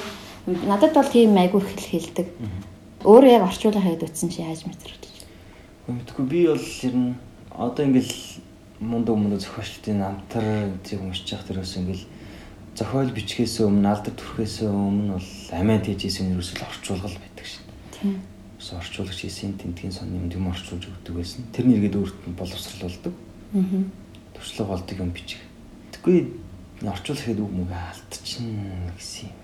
надад бол тийм айгүй их хэл хэлдэг өөрөө яг орчуулга хийгээд үтсэн чи яаж мэдрэж Мэдгүй би бол ер нь одоо ингээл мундаг мундаг зохиолчдын намтар зэг уншиж явах төрөөс ингээл зохиол бичгээс өмнө алдар төрхөөс өмнө бол амиа тэжээс нь ерөөсөл орчуулгал байдаг шин. тийм Ус орчуулагч хийсэн тентгийн сон юм юм орчуулж өгдөг байсан. Тэр нэргээд өөрт нь боловсрал болдог. аа Туршлага болдог юм бичих. Тэггүй орчуулах гэдэг үг мөг алдчихна гэсэн юм.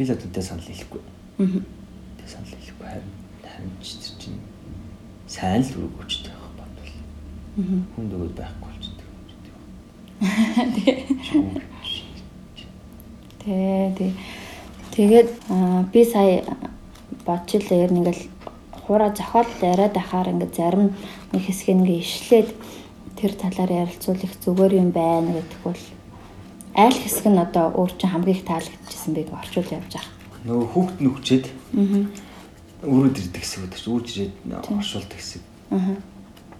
Би л одонтэй санал хэлэхгүй. аа санал хэлэхгүй харин харин ч тэр чинь сайн л үрг өчтэй байх бодвол. Хүнд өгөөд байхгүй болчихдог. Тэ тэ. Тэгээд аа, би сая бодчихлаа ер нь ингээл хуура зохиол яриад ахаар ингээд зарим нэг хэсэг ингээ ишлээд тэр талаар ярилцуулах зүгээр юм байна гэдэг бол аль хэсэг нь одоо өөр чинь хамгийн их таалагдчихсан байг орчуул явж байгаа. Нөгөө хүүхд нүгчээд Аа. өрөөд ирдэг хэсэг байдаг чинь үрж ирээд оршуулдаг хэсэг.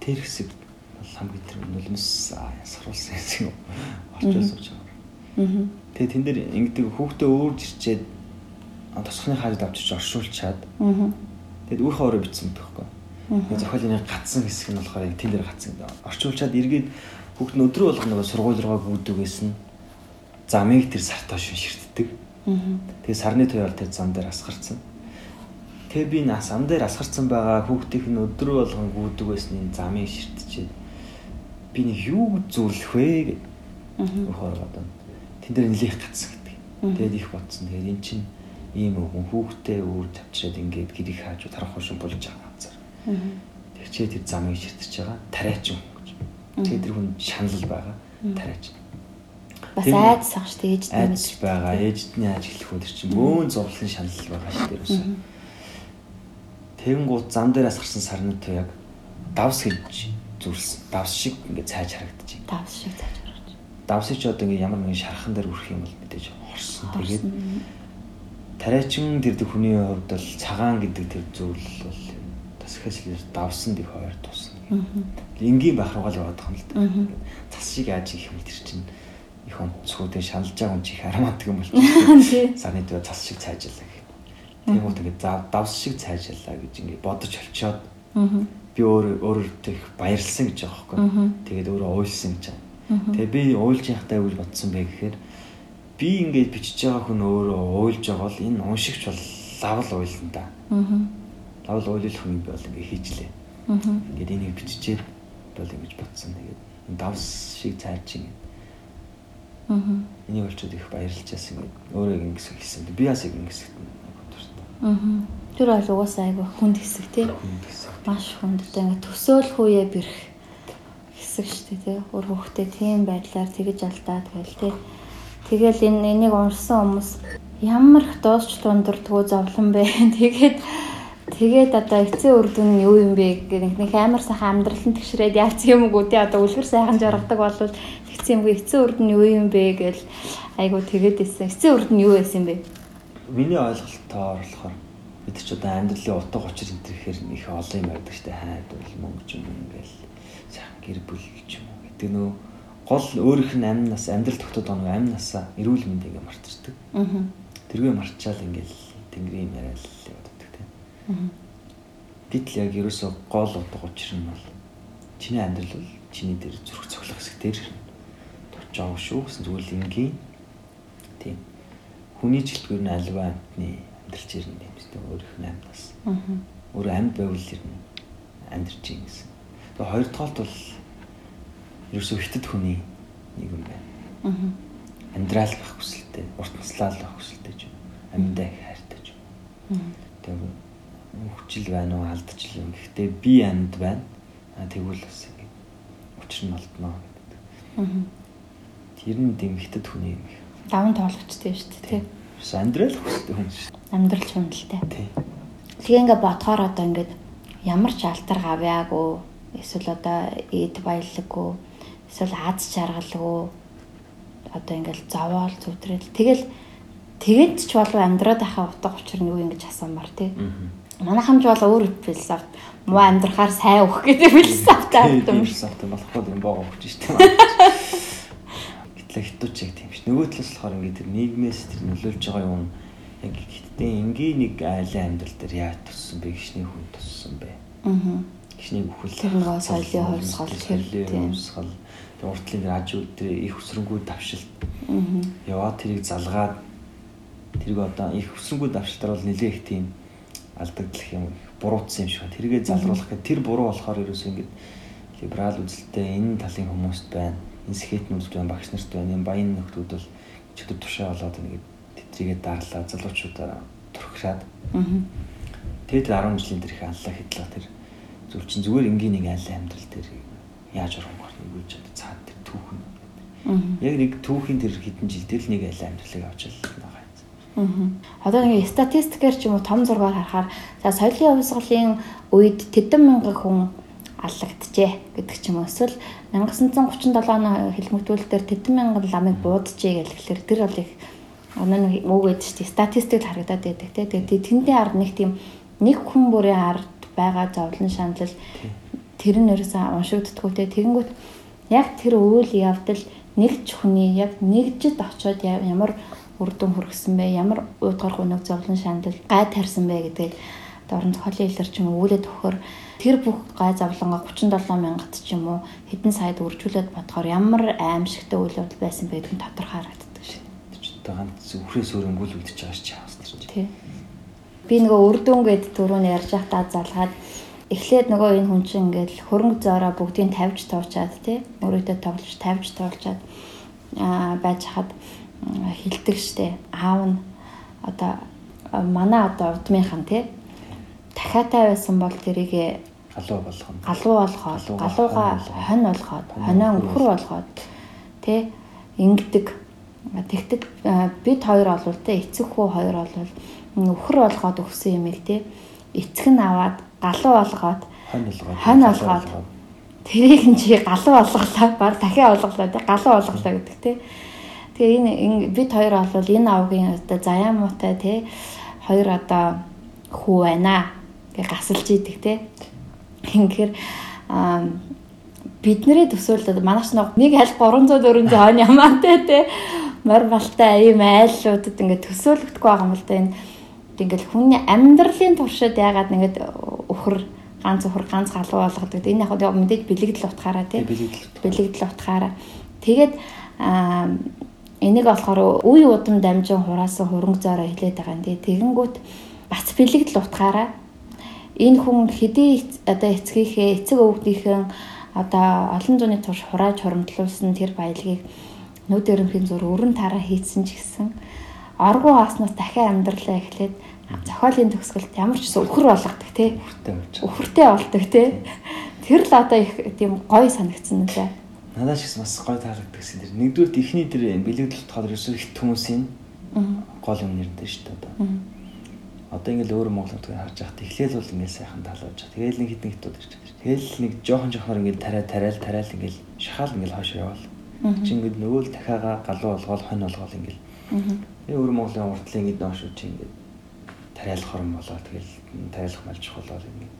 Тэр хэсэг бол хамгийн тэр нулимс ясгаруулсан хэсэг юм. Орчуулсан ч юм. Тэгээ тэн дээр ингэдэг хүүхдээ өөрж ирчээд тосхны хаалд авчиж оршуулчаад Аа. тэгэд үр хоороо битсэн гэдэг. Тэгээ зохиолын гацсан хэсэг нь болохоор тэн дээр гацсан. Орчуулчаад эргээд хүүхд нь өдрөө болгоно сургууль руугаа гүйдэг байсан. Замыг тэр сартаа шүнширддэг. Аа. Тэгээ сарны туяал тэр зам дээр асгарцсан. Тэгээ би нас ам дээр асгарцсан байгаа хүүхдийнх нь өдрөө болгон гүйдэг байсан энэ замыг ширтчихэд би нэг юу зүрлэх вэ. Аа. Хоор одоо тэн дээр нэлээх гацсан гэдэг. Тэгээд их бодсон. Тэгээд эн чинь ийм өвгөн хүүхдээ өөр тавчраад ингээд гэрийг хааж тарах хошин болж байгаа газар. Аа. Тэгчээ тэр замыг ширтэж байгаа тариач юм гэж. Тэгээд тэр хүн шанал байгаа. Тариач. Бас айдас ах шүү дээ ээж Айдас байгаа. Ээждний ааж хэлэх үдер чинь мөн зовлон шанал байгаа шүү дээ. ерөөсөө. Тэгэн гут зам дээрээс гарсан сарны туяг давс гэж зүрсэн. Давс шиг ингээд цайж харагдчих. тавс шиг зааж гарч. Давсыг ч одоо ингээд ямар нэгэн шархан дээр үрэх юм бол мэдээж хорсон. Тэгээд тариачин тэр хүний хувьд бол цагаан гэдэг тэр зүйл бол ихээс илүүс давсан дэх хоёр тусна. Энгийн байх руугаа л яваад байгаа юм л да. Цас шиг яаж их юм тэр чинь их онцгойтэй шаналж байгаа хүн чих харамаадаг юм бол Тий. сарны дөө цас шиг цайжлаа гэх. Тэгээд за давс шиг цайжлаа гэж ингээд бодож олцоод Аа. би өөр өөртөө их баярлсан гэж байгаа байхгүй. Тэгээд өөрөө уйлсан гэж байгаа. Тэгээд би уйлж яхтай үйл бодсон бэ гэхээр би ингээд бичиж байгаа хүн өөрөө уйлж байгаа бол энэ уншигч бол лавл уйлна да. Лавл уйлах хүн бол ингээд хийжлээ. Ингээд энийг биччихээд бол ингэж бодсон. Тэгээд давс шиг цайж ингээд Аа. энийг олчод их баярлж яасан ингээд өөрөө ингэс хэлсэн. Би бас нь дуртай. Аа. Тэр бол угаасаа айгүй хүнд хэсэг тий. Хүн гэсэн. Маш хүнд одоо ингээ төсөөлөх үе бэрх хэсэг шүү дээ тий. Өөр хөхтэй тийм байдлаар тэгэж алдаад гээл тий. Тэгэл энэ энийг уншсан хүмүүс ямар их дуусч дундардгөө зовлон бэ. Тэгээд тэгээд одоо эцсийн үр дүн нь юу юм бэ гэх нэг амар сайхан амьдралын тэгшрээд яац юм уу тий одоо үлгэр сайхан жаргадаг болвол тэгсэн юм эцсийн үр дүн юу юм бэ гэл айгу тэгээд исэн. Эцсийн үр дүн юу байсан бэ? Миний ойлголтоор болохоор бид ч одоо амьдралын утга учир энэ төр ихээр их олон юм байдаг штэ хайд бол мөнгө юм ингээл сайхан гэр бүл ч юм уу гэдэг нөө гол өөрийнх нь амнаас амьдрал тогтоод байгаа нэг амнасаа эрүүл мэнд ингээ мартчихдаг. Аа. Тэргээ марчаал ингээл тэнгэрийн яриад л явдаг тийм. Гэтэл яг ерөөсөө гол утга учир нь бол чиний амьдрал бол чиний дээр зүрх цоглох хэсэг дээр байгаа шүү гэсэн зүгээр л энгийн тийм. Хүний жилтгүүр нь альва амтны амьдралч ирнэ юм дээ өөрийнх нь амнаас. Аа. Өөр амьд байвал ирнэ амьдрч ийн гэсэн. Тэгээ хоёр дахь бол ерөөсөө хитэд хүний нэг юм байна. Амьдрал байх хүсэлтэй, урт наслал байх хүсэлтэй ч юм. Амьдаа их хайртай ч юм. Тэгээ хүчил байна уу, алдчихл юм. Гэхдээ би амьд байна. А тэгвэл бас ингэ учир нь олдноо гэдэг. Тэр нь дэмхтэд хүний юм их. даван тоологчтой шүү дээ тий. Бас амьдрал хүсэлтэй хүн шүү Амьдрал дээ. Тий. Тэгээ ингээ бодохоор одоо ингээд ямар ч алдар гавьяагүй эсвэл одоо эд баялаггүй эсвэл аз жаргалгүй одоо ингээл зовоол зүвтрэл тэгэл тэгэд ч болов амьдраад байхаа утга учир нь юу юм гэж асуумар тий. Манайхан ч бол өөр философи муу амьдрахаар сайн өөх гэдэг философитой авдаг юм шүү. шүү. Болохгүй юм боогоо өгч шүү дээ. Гэтэл хитүүч яг тийм ш. Нөгөө талаас болохоор ингээд тэр нийгмээс тэр нөлөөлж байгаа юм яг хиттэй энгийн нэг айлын амьдрал дээр яаж туссан бэ? Гişний хүн туссан бэ? Аа. Гişний бүхэл Тэр нөгөө соёлын хувьсгал, соёлын хувьсгал тэр уртлын аж үйлдэл их өсрөнгүүд давшилт Аа. яваад тэрийг залгаад тэрийг одоо их өсрөнгүүд давшилтаар бол нэлээ их тийм алдагдах юм буруутсан юм шиг байна. Тэргээ залруулах гэх тэр буруу болохоор ерөөсөө ингээд либерал үзэлтэй энэ талын хүмүүст байна. Энэ скетн үзэлт байна, багш нарт байна. Энэ баян нөхдүүд бол чөтөр тушаа болоод ингээд тэдрийгээ дарлаа залуучуудаа турхираад Аа. Тэгээд тэр 10 жилийн тэр их аллаа хэдлээ тэр зүйл чинь зүгээр энгийн нэг айл амьдрал дээр яаж урамгаар нэгүүлж чад цаад тэр түүхэн. Яг нэг түүхийн тэр хэдэн жил дээр л нэг айл амьдралыг авч юм. Одоо нэг статистикээр ч юм уу том зургаар харахаар за соёлын хувьсгалын үед тэдэн мянган хүн аллагджээ гэдэг ч юм уу. Эсвэл 1937 оны хэлмэгтүүлэлтээр тэдэн мянган ламыг бууджээ гэхэлэр тэр бол их оноо нэг үг гэдэг чинь статистикт харагдаад байдаг те. Тэгээд тэндийн ард нэг тийм нэг хүн бүрийн ард байгаа зовлон шаналл тэр нь ерөөсөө уншигддаггүй те. Тэгэнгүүт яг тэр үйл явдал нэг ч хүний яг нэгжид очиод ямар үр дүн хүргэсэн бэ? Ямар уудгар гунаг зовлон шаналл гай тарьсан бэ гэдэг дорн зохиолын хэлээр ч юм уу үүлээд өгөхөр тэр бүх гай завлангаа 37 мянгат ч юм уу хэдэн саяд үржүүлээд бодохоор ямар аимшигтай үйл явдал байсан бэ гэдг нь тодорхой харагддаг шин. Тэр ганц үхрээс өрөнгөл үлдчихэж байгаа ч тэр чинь. Тий. Би нөгөө үрдүн гэд түрүүн ярьж байхдаа залгаад эхлээд нөгөө энэ хүн чинь ингээл хөрөнгө зөөрөө бүгдийг тавьж туучаад тий өөрөөдөө тоглож тавьж туучаад аа байж хаад хилдэг штэ аав нь одоо манай одоо удмынхан тий дахиатай байсан бол тэрийг галуу болгоно. Галуу болгоод, галууга хонь болгоод, хонио өхөр болгоод тэ ингэдэг. Тэгтэл бид хоёр олвол тэ эцэг хүү хоёр олвол өхөр болгоод өгсөн юмыг тэ. Эцэг нь аваад галуу болгоод хонь болгоод хонь болгоод. тэрийг нь чи галуу болголоо баг дахиад олголоо тэ галуу олголоо гэдэг тэ. Тэгээ энэ бид хоёр олвол энэ авгийн одоо заяа муутай тэ хоёр одоо хүү байна гэ гасалж идэг тэ Тэгэхээр бидний төсөөлөлд манайч нэг аль 300 400 он ямаатай те мор балтай ийм айлуудад ингээд төсөөлөгдөхгүй байгаа юм л да энэ ингээд хүний амьдралын туршид ягаад ингээд өхөр ганц өхөр ганц галуу болгодог. Энэ яг яг мэдээж бэлэгдэл утгаараа тий. Бэлэгдэл утгаараа. Тэгээд энийг болохоор үе удам дамжин хураасан хөрөнгө зөөрөө хилээд байгаа юм тий. Тэгэнгүүт бас бэлэгдэл утгаараа энэ хүн хэдий одоо эцгийнхээ эцэг өвгдийнхээ одоо олон зууны турш хурааж хуримтлуулсан тэр баялагийг нүд өрөмхийн зур өрн тараа хийцэн ч гэсэн оргуу ааснаас дахиад амьдралаа эхлээд зохиолын төгсгөлд ямар ч өхөр болгодог тий өхөртэй болдог тий тэр л одоо их тийм гоё санагдсан нэ надад ч бас гоё таалагддаг гэсэн тэр нэгдүгээр ихний тэр бэлэгдэл утгаар ерөөсөө их хүмүүсийн гол юм нэрнтэй шүү дээ одоо одоо ингээл өөр Монгол нутгийг харж байхад эхлээл бол ингээл сайхан талуулж байгаа. Тэгээл нэг хитэн хитүүд ирж байгаа. Тэгэл нэг жоохон жоохноор ингээл тарай тарайл тарайл ингээл шахаал ингээл хойш явал. Чи ингээд нөгөө л дахиагаа галуу болгоол хонь болгоол ингээл. Тэгээ өөр Монголын уртлын ингээд ноош үчи ингээд тариалах хорон болоо тэгэл тариалах малж болоод ингээд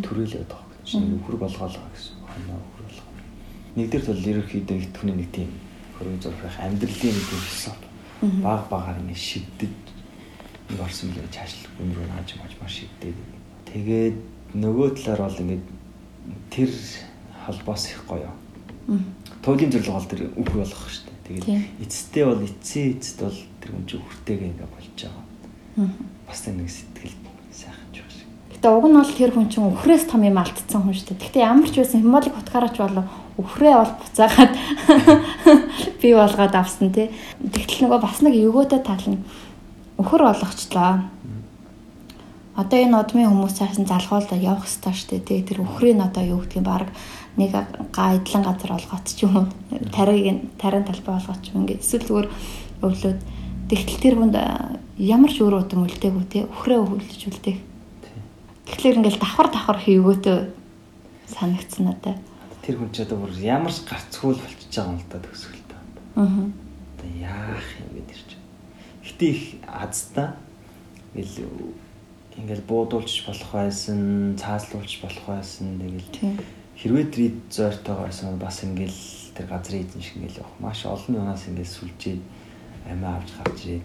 төрөөлөд байгаа. Чи нөхөр болгоолоо гэсэн. Хоньоо нөхөр болгоо. Нэгдэр тул ерөөхдөө итгэвний нэг тийм хөрөнгө зурхах амьдралын нэг философи баг багаар ингээд шивдэж нэг орсон билээ чаашлах юм руу хааж мааж маш шигдээд. Тэгээд нөгөө талаар бол ингээд тэр холбоос их гоё. Туйлын зөвлөгөө бол тэр үхэр болгох шүү дээ. Тэгээд эцэстээ бол эцсийн эцэд бол тэр хүн чинь үхэртэйгээ ингээд болж байгаа. Бас нэг сэтгэл сайхан ч байна. Гэтэ уг нь бол тэр хүн чинь үхрээс том юм алдсан хүн шүү дээ. Гэтэ ямар ч байсан химолог утгаараач болов үхрээ бол буцаагаад би болгоод авсан тий. Тэгтэл нөгөө бас нэг өгөөтэй тал нь өхөр болгочлоо. Одоо энэ удмын хүмүүс цааш нь залгуулаад явах хэрэгтэй шүү дээ. Тэгээ тэр өхрийн одоо юу гэдгийг баг нэг гайдлан газар олгооч ч юм уу. Тариг тарин талбай олгооч юм ингээд эсвэл зүгээр өвлөөд тэгтэл тэр хүнд ямар ч өөр удам үлдээгүй те өхрөө өвлөж үлдээх. Тэгэхээр ингээд давхар давхар хийгөөтөө санагдсан надад. Тэр хүн ч одоо бүр ямар ч гарцгүй болчихж байгаа юм л да төгсгөлтөө. Аа. Одоо яах юм гэдэг Гэтэ их азтай ингээл ингээл буудуулж болох байсан, цааслуулж болох байсан. Тэгэл хэрвээ тэр эд зойртойгоо байсан бас ингээл тэр газрын эзэн шиг ингээл явах. Маш олон юунаас ингээл сүлжээд амиа авч гарч ирээд.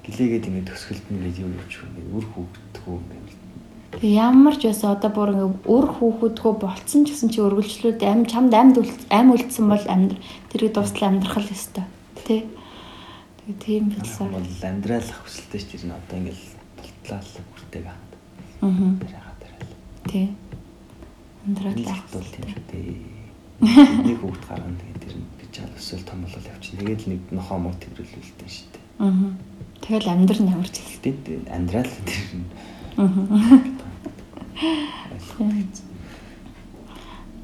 Гэлээгээд ингээд төсгөлд нь ингээд юу юуч ингээд үр хүүхдгүү ингээд Тэг ямар ч байсан одоо бүр ингээ өр хүүхэдгөө болцсон ч гэсэн чи өргөлжлүүд ам чамд амьд ам үлдсэн бол амьдр тэрийг дуустал амьдрах л ёстой. Тэ. Тийм билсаа. Бол амьдралах хүсэлтэй ч тэр нь одоо ингээл болтлаа хүртэйг аа. Аа. Яагаад тэрэл. Тий. Амьдралах бол тийм шүү дээ. Нэг хүүхд гарна тэгээд тэр нь би чал өсөл том болол явчихна. Тэгээд нэг нохоо муу тэрэлүүлдэг шүү дээ. Аа. Тэгэл амьдрал нь ямар ч. Тэгтээ амьдрал тэр нь.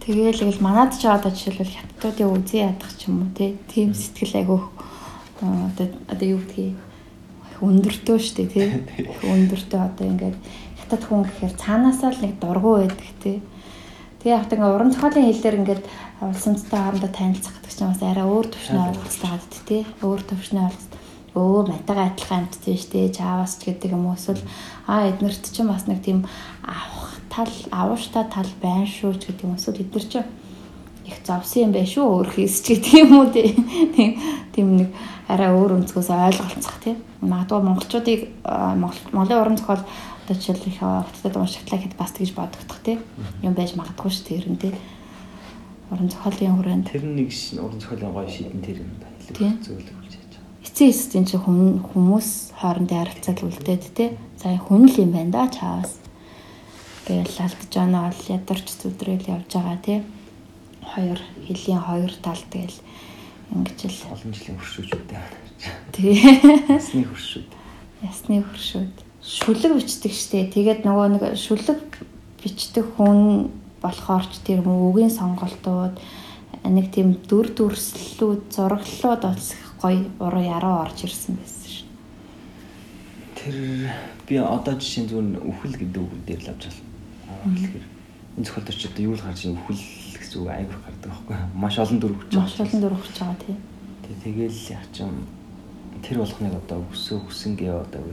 Тэгэл л манад ч одоо жишээлбэл хятадуудын үзий ядах ч юм уу тийм сэтгэл айгүйх одоо одоо юу гэдгийг өндөртөө штэ тий. Өндөртөө одоо ингээд хятад хүн гэхээр цаанаасаа л нэг дургу байдаг тий. Тэгээ яг тэгээ уран зохиолын хэлээр ингээд улсамцтай хоорондоо танилцах гэдэг чинь бас арай өөр төвшний ойлголцтой гадд тий. Өөр төвшний ойлголт өө матага адилхан амттай шүү дээ чаавас ч гэдэг юм уу эсвэл а эднэрт ч бас нэг тийм авах тал авууштай тал байна шүү ч гэдэг юм эсвэл эднэр ч их завсан юм байна шүү өөр хийс ч гэдэг юм уу тийм тийм нэг арай өөр өнцгөөс ойлголцох тийм магадгүй монголчуудыг Монголын уран зохиол одоо жишээл их хотод уншигтлаа гэхэд бас тэгж бодогдох тийм юм байж магадгүй шүү тэр нь тийм уран зохиолын хүрээнд. Тэр нэг уран зохиолын гоё шийдэн тэр юм байна зөвлөгөж яаж байгаа эцсийн эцсийн чи хүмүүс хоорондын харилцааг үлдээд тийм за хүн л юм байна да чаавас тэгэл алдж байгаа бол ядарч зүдрэл явж байгаа тийм хоёр хэлийн хоёр тал тэгэл ингэж л. Олон жилийн хуршүүчүүдтэй тий. Ясны хуршүүд. Ясны хуршүүд. Шүлэг бичдэг штэ. Тэгээд нөгөө нэг шүлэг бичдэг хүн болохоор ч тэр үгийн сонголтууд нэг тийм дүр дүрслэлүүд зураглалууд бас гоё уруу яруу орж ирсэн байсан шин. Тэр би одоо жишээ зүгээр үхэл гэдэг үг дээр л авч байна. Тэгэхээр энэ зөвхөн ч одоо юу л гарч ийн үхэл гэсэн үг айгуур гардаг байхгүй маш олон дүр хүч. Маш олон дүр хүч байгаа тий. Тэгэл яг ч юм тэр болгоныг одоо өсөө хүсэнгээ одоо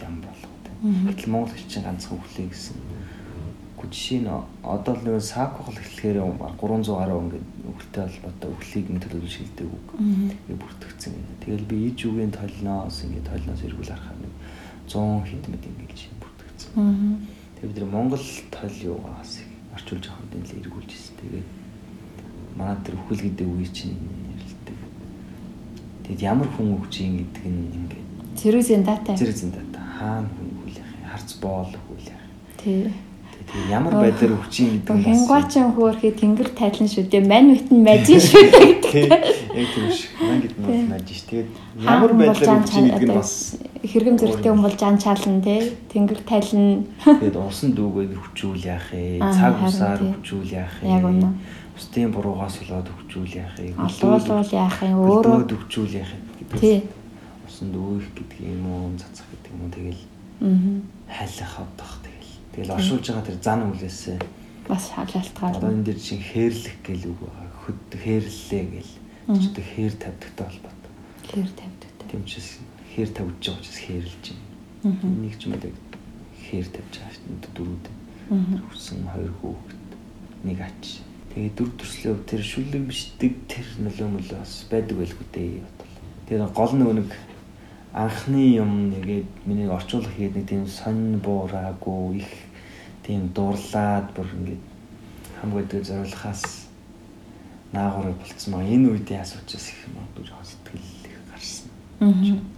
ям болох Гэтэл монгол хэлчин ганцхан үхлээ гэсэн. Жишээ нь одоо л нэг саак хол эхлэхээр 300 гаруй ингээд үхэлтэй холбоотой үхлийг нь төлөвлөж шилдэг үг. Ингээд бүртгэгдсэн. Тэгэл би иж үгийн толноос ингээд толноос эргүүл харахаар нэг 100 хэд мэд ингээд бүртгэгдсэн. Тэгээ бид нар монгол тол юугаас орчуулж авах юм л эргүүлж ирсэн. Тэгээд манай тэр үхэл гэдэг үгийг чинь ярилдаг. Тэгэд ямар хүн үхжийн гэдэг нь ингээд Зэрэгзэн дата. Зэрэгзэн дата. Хаана хүн харц боол хөл яах. Тий. Тэгээ ямар байдлаар өвчин гэдэг нь хингуачин хөөрхий тэнгэр тайлан шүү дээ. Мань битэн мажин шүү дээ. Яг тийм ш. Мань гэдэг нь мажин ш. Тэгээд ямар байдлаар өвчин гэдэг нь бас хэрэгэм зэрэгтэй хүн бол жан чаална тий. Тэнгэр тайлан. Тэгээд усан дүүгээд хөвчүүл яах ээ. Цаг усаар хөвчүүл яах ээ. Яг үнэ. Устын буруугаас болоод хөвчүүл яах ээ. Олуулуул яах юм. Өөрөө хөвчүүл яах ээ. Тий. Усан дүүх гэдэг юм уу, цацах гэдэг юм уу тэгэл. Аа хайлах авдах тэгэл. Тэгэл оршуулж байгаа тэр зан үлээсээ бас шалгалтгаар. Одоо энэ дэр чинь хээрлэх гэл үг байгаа. Хөд хээрлээ гэл. Чи хээр тавьдагтай холбоотой. Хээр тавьдагтай. Тийм ч хээр тавьж байгаа учраас хээрлж байна. Нэг ч юм уу хээр тавьж байгаа шүү дээ дөрүүд. Хүсэн хоёр хүүхэд нэг ач. Тэгээ дүр төрслөө тэр шүлэг бишдэг тэр нөлөө мөлөө бас байдаг байлгүй дээ. Тэр гол нэг анхны юм нэгээд миний орчуулах хийгээд нэг тийм сонь буураагүй их тийм дуурлаад бүр ингээд хамгийн дэд зориулахаас наагур болцсон маа энэ үед яасуучаас их магадгүй жоохон сэтгэл их гарсан.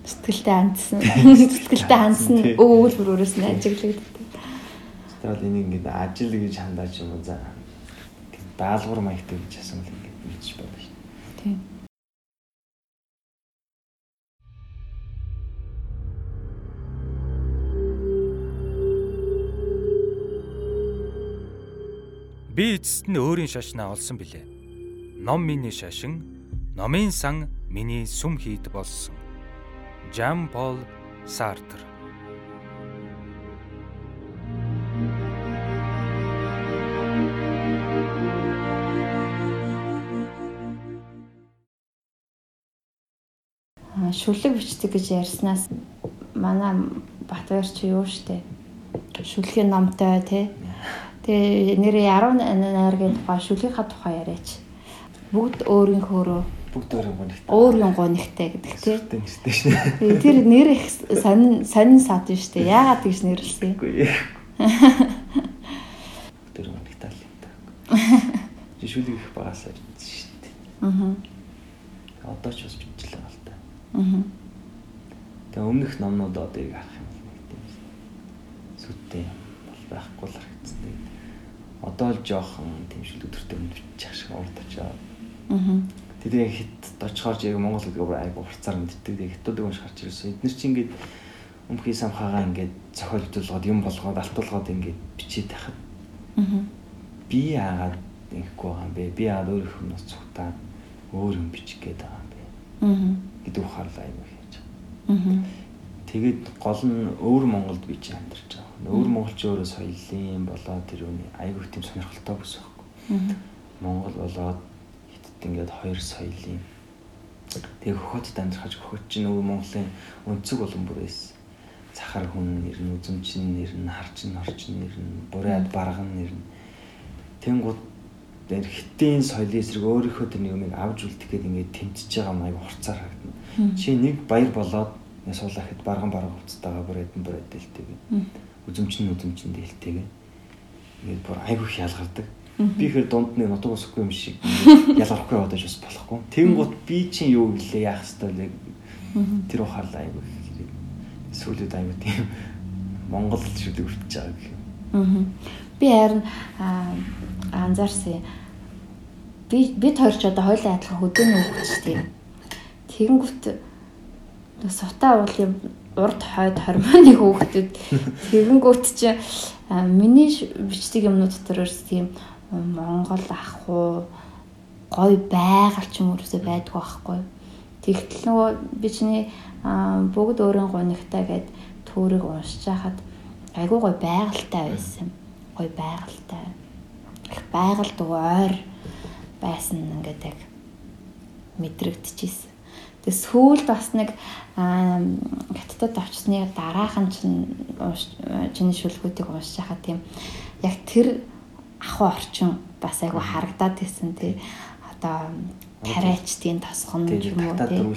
Сэтгэлтэй хандсан. Сэтгэлтэй хандсан өвөл бүрөөс нь ажиглагддаг. Тэгэл энийг ингээд ажил гэж хандаач юм уу за. Даалгавар маягтай гэж асуумал ингээд мэдчих байна шүү. Тийм. Би эцэст нь өөрийн шашнаа олсон билээ. Ном миний шашин, номын сан миний сүм хийд болсон. Жан Пол Сартр шүлэг бичдэг гэж ярьснаас манай Батбаяр чи юу штэ шүлгийн номтой тий Тэгээ нэрээ 18 гээд тухай шүлгийнхаа тухай яриач. Бүгд өөрийнхөөрөө бүгд өөрийнхөө нэгтэй. Өөр юнгоо нэгтэй гэдэг тийм. Нэгтэй шнэ. Тэр нэр их сонин сонин сад нь штэ. Яагаад тэгж нэрлсэн? Үгүй. Тэр нэгтэй л юм даа. Жишүүлэг их багасаа штэ. Аа. Одоо ч бас бичлээ гал та. Аа. Тэгээ өмнөх номнууд одоо яг харах юм бол нэг тийм сүттэй бол байхгүй л харагдсан. Одоо л жоохон тийм шил өдөртэй мэдчих шиг урд очоо. Тэгээд хит очихоор яг Монгол гэдэг бүр айгу хурцаар мэддэг. Тэгээд хятадыг унш гарч ирсэн. Эднэр чинь ингээд өмхий самхаагаа ингээд зохиолдуулгоод юм болгоод алтуулгоод ингээд бичээд тахад Аа. би яагаад ингэхгүй байгаа юм бэ? Би яагаад өөр их хүмүүс цугтаад өөр юм бичих гээд байгаа юм бэ? Аа. гэдэг ухаалаа айгу хийж байгаа. Аа. Тэгээд гол нь өөр Монголд би чинь амьдарч байгаа. Өөр монголч өөрөө соёлын болоод тэр үний айгу тийм сонирхолтой бүс байхгүй. Аа. Монгол болоод хятад ингээд хоёр соёлын тэгээ хөхөтд амьдрахаж хөхөт чинь нөгөө Монголын өнцөг болон бүр байсан. Цахар хүн нэр нь үзэмчин нэр нь харчин орчин нэр нь бурайд барган нэр нь тэнгууд тэр хитийн соёлын эсрэг өөрийнхөө тэр нэг юмыг авж үлдэхэд ингээд тэмцэж байгаа маяг хурцаар харагдана. Чи нэг баяр болоод суулаа хэд барган барган хувцастайгаа бурайд нь бурайд дэлтэйгээ. Үзэмчин үзэмчин дэлтэйгээ. Ингээд бүр айгүй их ялгардаг. Би ихэр дунд нэг нутаг усгүй юм шиг ялгархгүй яваад байж бас болохгүй. Тэнгууд би чинь юу гэлээ яах хэвээр л тэр ухаалаа айгүй хэрэг. Сүүлүүд айгүй тийм Монгол шүлэг өвтж байгаа гэх юм. Би харин аа, анзаарсан. юм. Би бид хоёр ч одоо хоёулаа адилхан хөдөөний хөвгчтэй. Тэгэнгүүт сутаа уулын урд хойд хормоны хөвгтүүд тэгэнгүүт чи миний бичдэг юмнууд дотор ерөөс тийм Монгол ах уу гой байгаль ч юм уусаа байдгүй байхгүй. Тэгтэл нөгөө би чиний бүгд өөрийн гунигтай гээд төөрийг уншиж хахад айгүй гой байгальтай байсан. Гой байгальтай. Их байгальд ойр байсан ингээд яг мэдрэгдэжсэн. Тэгээ сүүлд бас нэг хаттад очсны дараахан чинь чиний шүлгүүдийг уншиж хахад тийм яг тэр ахуй орчин бас айгүй харагдаад байсан тий. Одоо тариачдын тосгон ч юм уу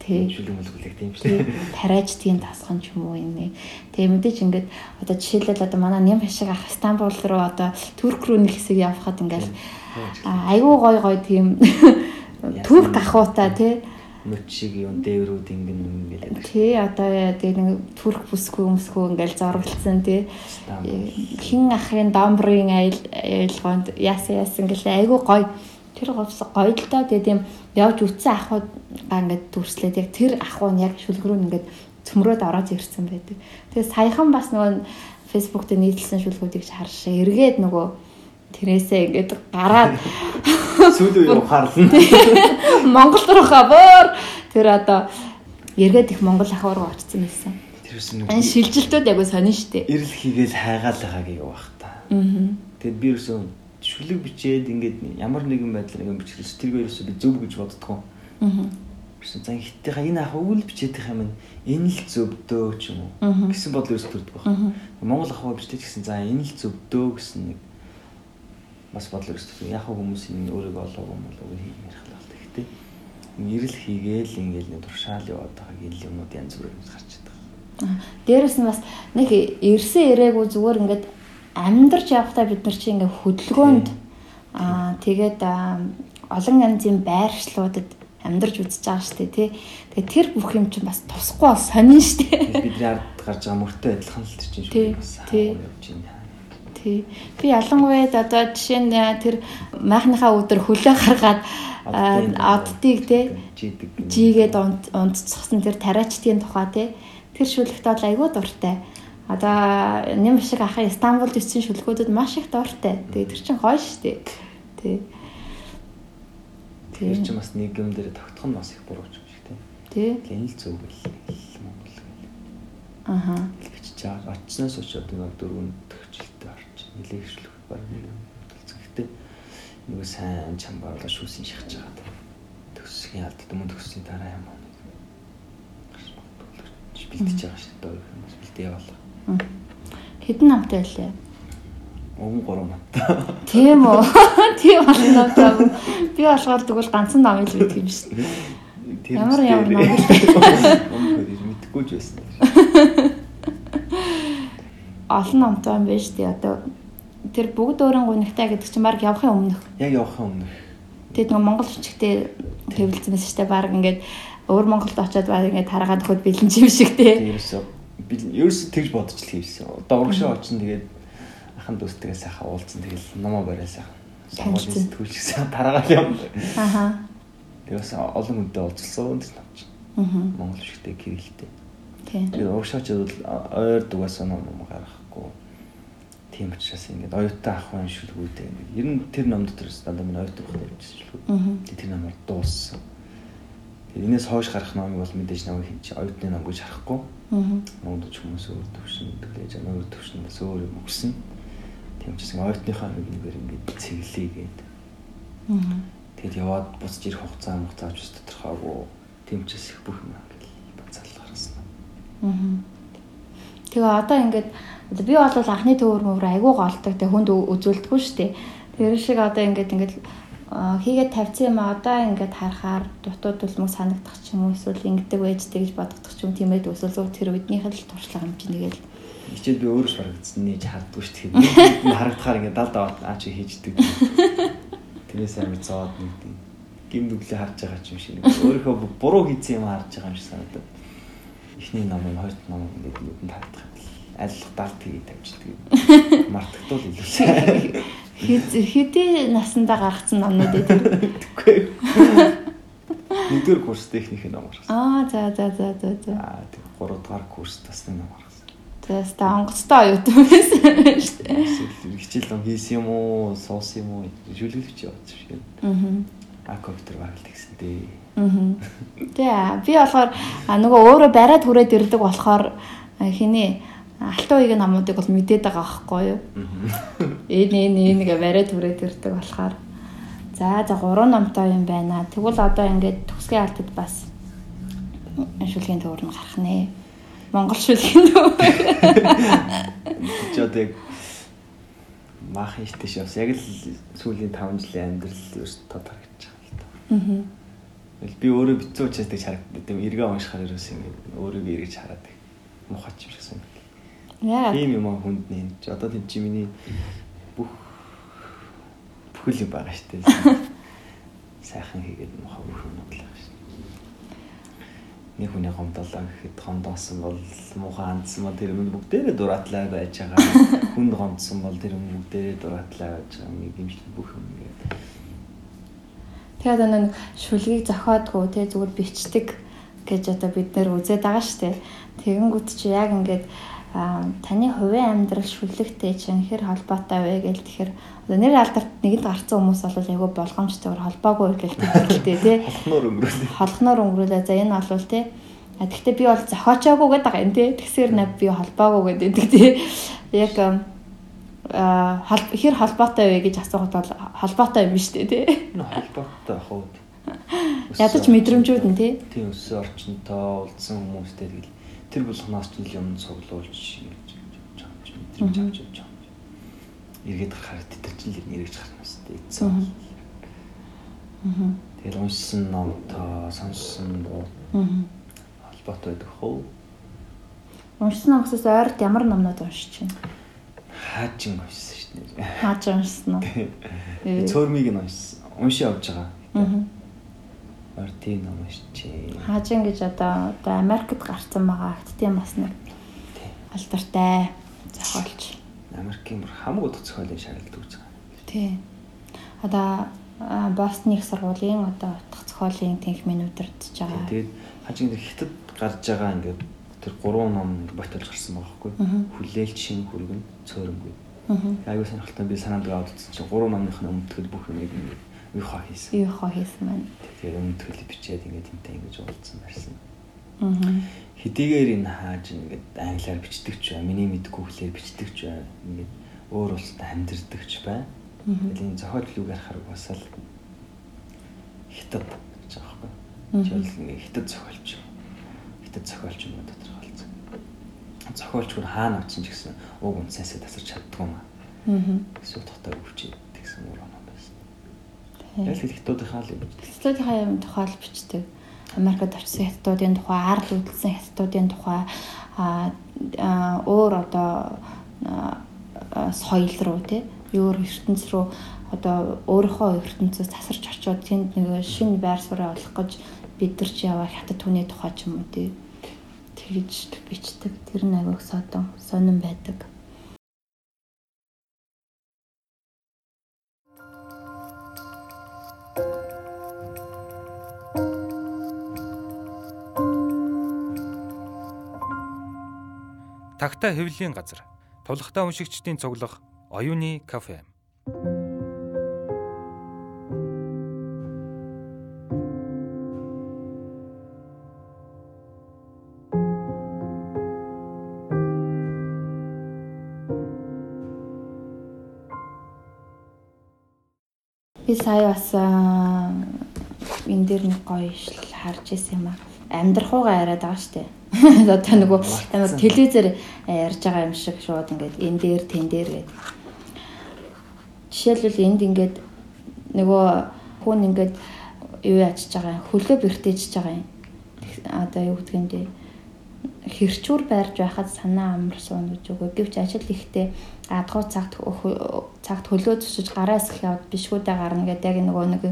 тий. шүлэг мүлгүүлэх тийм шүү дээ. тариачдын тасган ч юм уу энэ. Тэгээ мэдээж ингээд одоо жишээлбэл одоо манай нэм хашиг ах Стамбул руу одоо Турк руу нэг хэсэг явхад ингээд айгүй гой гой тийм Турк ахуйтай тий. Нүч шиг юм дээврүүд ингэн ингэлээд Тий одоо тэгээ нэг Турк бүсгүй өмсгөө ингээд зурлцсан тий. Хин ахын домбрын айл айлгоонд яасан яасан гэлээ айгүй гой. Тэр говс гоё л доо тэгээ тийм явж үтсэн ахуйгаа ингээд дүрслээд яг тэр ахуй нь яг шүлгрүү нь ингээд цөмрөөд ороод ирсэн байдаг. Тэгээ саяхан бас нөгөө фэйсбુક дээр нийтлсэн шүлгүүдийг харшаа эргээд нөгөө тэрээсээ ингээд гараад сүүлийн ухаарлаа. Монгол руугаа боор тэр одоо эргээд их монгол руу очсон байсан. Тэрс нэг Энэ шилжилтүүд яг сонин штэ. ирэл хийгээл хайгаал байгаа гэх байх та. Аа. Тэгэд би ерөөсөө шүлэг бичээд ингээд ямар нэгэн байдлаар ингээд биччихсэн тэргүй ерөөсөө би зөв гэж боддгоо. Аа. Гэсэн зан хиттайгаа энэ ах үйл бичээд их юм энэ л зөвдөө ч юм уу гэсэн ерөөсөө төрдөг байх. Монгол ахуй бичээд гэсэн за энэ л зөвдөө гэсэн нэг бас бодол ерөөсөө яг хүмүүс энэ өөрийгөө олоогүй юм болов уу ярих л байна. Гэхдээ ирэл хийгээл ингээл нэг туршаал яваад байгаа гэл юмуд янз бүрээр гарч идэг. Дээрэс нь бас нэг ирсэн ирээгүй зүгээр ингээд амьдарч явахдаа бид нар чинь ингээд хөдөлгөөнд аа тэгээд олон янзын байршлуудад амьдарч үзэж байгаа шүү дээ тий. Тэгээ тэр бүх юм чинь бас тусахгүй бол сонин шүү дээ. Бидний ард гарч байгаа мөртөө адилхан л тэр чинь шүү бас тий. хаа явж байна. Тий. Би ялангуяа одоо жишээ нь аа, тэр майхныхаа өдөр хөлөө гаргаад аа, Оддын- оддыг тий жидэг. жигээд унтцсан тэр тариачдын тухай тий тэр шүлэгт бол айгүй дуртай. Одоо нэм шиг ахын Стамбулд ирсэн шүлгүүдэд маш их дуртай. Тэгээ тэр чинь гоё дээ. Тий. Тэр чинь бас нэг юм дээр тогтох нь бас их буруу юм шиг тийм. Тий. Тэгэл л зөв гэл Монгол гэл Аха. бичиж байгаа. Очсноос очиж одоо нэг дөрөв Нилээ ишлэх баг нэг юм болцсон. Гэхдээ нөгөө сайн чамбар болоо шүүсэн шахаж байгаа. Төсгийн алдад мөн төсгийн дараа юм магадгүй бэлдэж байгаа шүү дээ. Бэлдээ яваалаа. Хэдэн намтай байлаа? Өвөн гурван мат. Тийм үү? Тийм болно таа. Би болохоор тэгвэл ганцхан ном л бидэг юм шүү дээ. Ямар ямар ном Өнгө мэдгүй ч байсан. Олон номтой юм байна шүү дээ. Одоо тэр бүгд өөрийн гунигтай гэдэг чинь баг явахын өмнөх Яг явахын өмнө Тэгээд нэг Монгол бичгтээ хэвлэлцсэн байсан шүү дээ. Баг ингээд өөр Монголд очиод баг ингээд тараагаад өгөхөд бэлэн юм шиг тий. ерөөсөө ерөөсөө тэгж бодож л хийсэн. Одоо урагшаа очсон тэгээд ахын дүүстэйгээ сайхан уулзсан тэгэл номоо барай сайхан. Танилцсан. Сэтгүүлч сайхан тараагаад юм. Аха. Тэгээ бас олон хүнтэй уулзсан гэж навч. Аа. Монгол шигтэй кириллтэй. Тийм. Тэгээд уушаач бол ойр дугаас ном гаргахгүй. Тийм учраас ингээд оюутан ах хүн шүлгүүдээ ингээд ер нь тэр ном дотор дандаа минь оюутан байх гэж шүлгүүд. Аа. Тэр номоор дууссан. Тэгээд энэс хойш гарах номыг бол мэдээж намайг хин чи оюутны ном гэж харахгүй. Монгол хүмүүс өөр төвшин тэглэж байгаа өөр төвшин бас өөр юм өгсөн. Тийм учраас оюутныхаа нэг нэгээр ингээд цэглэе гээд. Аа. Тэгэд яваад буцаж ирэх хугацаа хугацаа ч тодорхойгүй. Тийм учраас их бүх юм ингээд бацаал гаргасан. Аа. Тэгээ одоо ингээд би бол анхны төвөр мөр айгуу голдог тэг хүнд үзүүлдэггүй шүү дээ. Тэр шиг одоо ингээд ингээд хийгээд тавьсан юм одоо ингээд харахаар дутууд үлмэг санагдах ч юм уу эсвэл ингэдэг байжтэй гэж бодогдох ч юм тиймээд өсөл зөв тэр үднийх л туршлага чинь тэгэл Хичээл би өөрөө харагдсан нээж хардггүй шүү дээ. Харагдахаар ингээд далд аваад аа чи хийждэг. Тэрнээс амар зоод нэг тийм гим нүглээ харж байгаа ч юм шиг. Өөрийнхөө буруу хийсэн юм харж байгаа юм шиг санагдаад. Эхний ном хоёр ном ингээд нүдэнд харагдах. Аллах далд хийгээд тавьчихдаг. Мартагдвал илүү сайн. хэд хэдий насандаа гаргацсан номнууд ээ тэр. Тэгэхгүй. Нэгдүгээр курс техникийн ном гаргасан. Аа за за за за за. Аа тэг 3 дугаар курс тасны ном гаргасан. Тэгээс та онгоцтой оюутан байсан шүү дээ. Хичээл ном хийсэн юм уу, суусан юм уу, шүлгэлж яваад шиг. Аа. А компьютер баргалт гэсэн дээ. Аа. Тэгээ би болохоор нөгөө өөрөө бариад хүрээд ирдэг болохоор а, хиний алтан уягийн намуудыг бол мэдээд байгаа байхгүй юу? Энэ энэ энэ гэ бариад хүрээд ирдэг болохоор за за гурван номтой юм байна. Тэгвэл одоо ингээд төгсгийн алтад бас шүлгийн төвөр нь гарах нэ. Монгол шүлгийн төвөр. Чи одоо яг маах ихтэйш бас яг л сүүлийн 5 жилийн амьдрал ерөөс тод харагдаж байгаа л та. Аа. Би өөрөө битцүү учраас тэг харагддаг. Эргээ уншихаар ерөөс ингэ өөрийгөө эргэж хараад. Мухач юм шиг санагдав. Яа. Тийм юм аа хүнд нэ. Чи одоо тийм чи миний бүх бүхэл юм байгаа шүү дээ. Сайхан хийгээд мухаа бүх юм бодлоо шүү дээ. Нэг хүний гомдолоо гэхэд гомдоосон бол мухаа хандсан бол тэр юм бүгдээрээ дураатлаа байж байгаа. Хүнд гомдсон бол тэр юм бүгдээрээ дураатлаа байж байгаа. Нэг юм шиг бүх юм ингээд. Тэгээд нэг шүлгийг зохиодгоо те зүгээр бичдэг гэж одоо бид нэр үзээд байгаа шүү дээ. Тэгэнгүүт чи яг ингээд таны хувийн амьдрал шүлэгтэй чинь хэр холбоотой вэ гэл тэгэхээр одоо нэр алдарт нэгэнд гарцсан хүмүүс бол айгүй болгоомжтойгоор холбоогүй гэл хэлдэг тий. Холхноор өнгөрүүлээ. холхноор өнгөрүүлээ. За энэ бол тий. Тэгвэл би бол зохиочоогүй гэдэг юм тий. Тэгсэр нэ би холбоогүй гэдэг тий. Яг а хол- хэр холбоотой вэ гэж асуухад бол холбоотой юм биш үү тий. Холбоотой хууд. ядаж мэдрэмжүүд нь тий. Тийм өссөн орчинтой уулзсан хүмүүстэй тэгэл тэр болгоноос ч юм цуглуулж ингэж чамч мэдрэмж авч явж байгаа. Эргээд гарахаар тэр чинь л нэрэж гарнаас дийдсэн. Тэгэл уншсан номтой сонссон дуу холбоотой байдаг хөө. уншсан номсоос ойрт ямар номнууд уншиж байна Хаачин уншсан шүү дээ. хаач уншсан уу. Цөөрмийг нь уншсан. Уншиж явж байгаа. Мгм. Ортын ном уншчээ. хаажин гэж одоо одоо Америкт гарсан байгаа акт тийм бас нэг алдартай зохиолч Америкийн бүр хамаг удах зохиолын шагналд үүж байгаа. тий одоо Бостны их сургуулийн одоо утга зохиолын тэнхимийн удирдах байгаа Тэгээд хажиг нэг хятад гарч байгаа ингээд тэр гурван ном баталж гарсан байгаа хгүй. Хүлээлт шин хүргэн цөөрөнгөө. Аюу сонирхолтой би санаанд авдсан чинь гурван номных нь өмтгөл бүх юм ингээд хаа хийсэн. юу хоо хийсэн маань Тэгээд өмтгөл бичээд ингээд тэнтэй ингэж уулзсан барьсан. аа Хэдийгээр энэ хааж ингээд англиар бичдэг ч бай, миний мэдгүй хэлээр бичдэг ч бай, ингээд өөр улсад амьдэрдэг ч бай. Тэгэл энэ зохиол юу гарахаар бас л хятад гэж байгаа байхгүй. Жишээл ингээд хятад зохиолч. Хятад зохиолч юм тодорхойлцсон. Зохиолч бүр хаана очиж ч гэсэн уг үнсээсээ тасарч чаддгүй юм аа. аа Эсвэл тогтоо өвчээд гэсэн өөр Тий. Яг л л юм бичдэг. Хятадынхаа юм тухайл бичдэг. Америкт очсон хятадуудын тухай, ард үлдсэн хятадуудын тухай а а, өөр одоо соёл руу тий өөр ертөнц рүү одоо өөрийнхөө ертөнцөөс тасарч очиод тэнд нэг шинэ байр сууриа олох гэж бид нар ч яваа хятад түүний тухай ч юм уу тий тэгж бичдэг. Тэр нь агайг содон сонирн байдаг. Тагтаа хэвлэлийн газар. Тулхтаа уншигчдийн цуглах оюуны кафе. Би сая бас энэ дээр нэг гоё ишл харж исэн юм аа. Амьдрахуугаа яриад байгаа штэ. Одоо нөгөө амар телевизээр ярьж байгаа юм шиг шууд ингээд энэ дээр тэн дээр гэдэг. Жишээлбэл энд ингээд нөгөө хүн ингээд юу яаж байгаа хөлөө бэртэж байгаа юм. Одоо юу гэдг юм бэ? хэрчүүр байрж байхад санаа амар суун гэж үгүй. Гэвч ажил ихтэй адгуу цагт цагт хөлөө зүсэж гараа эсэх явд бишгүүдээ гарна гэдэг яг нөгөө нэг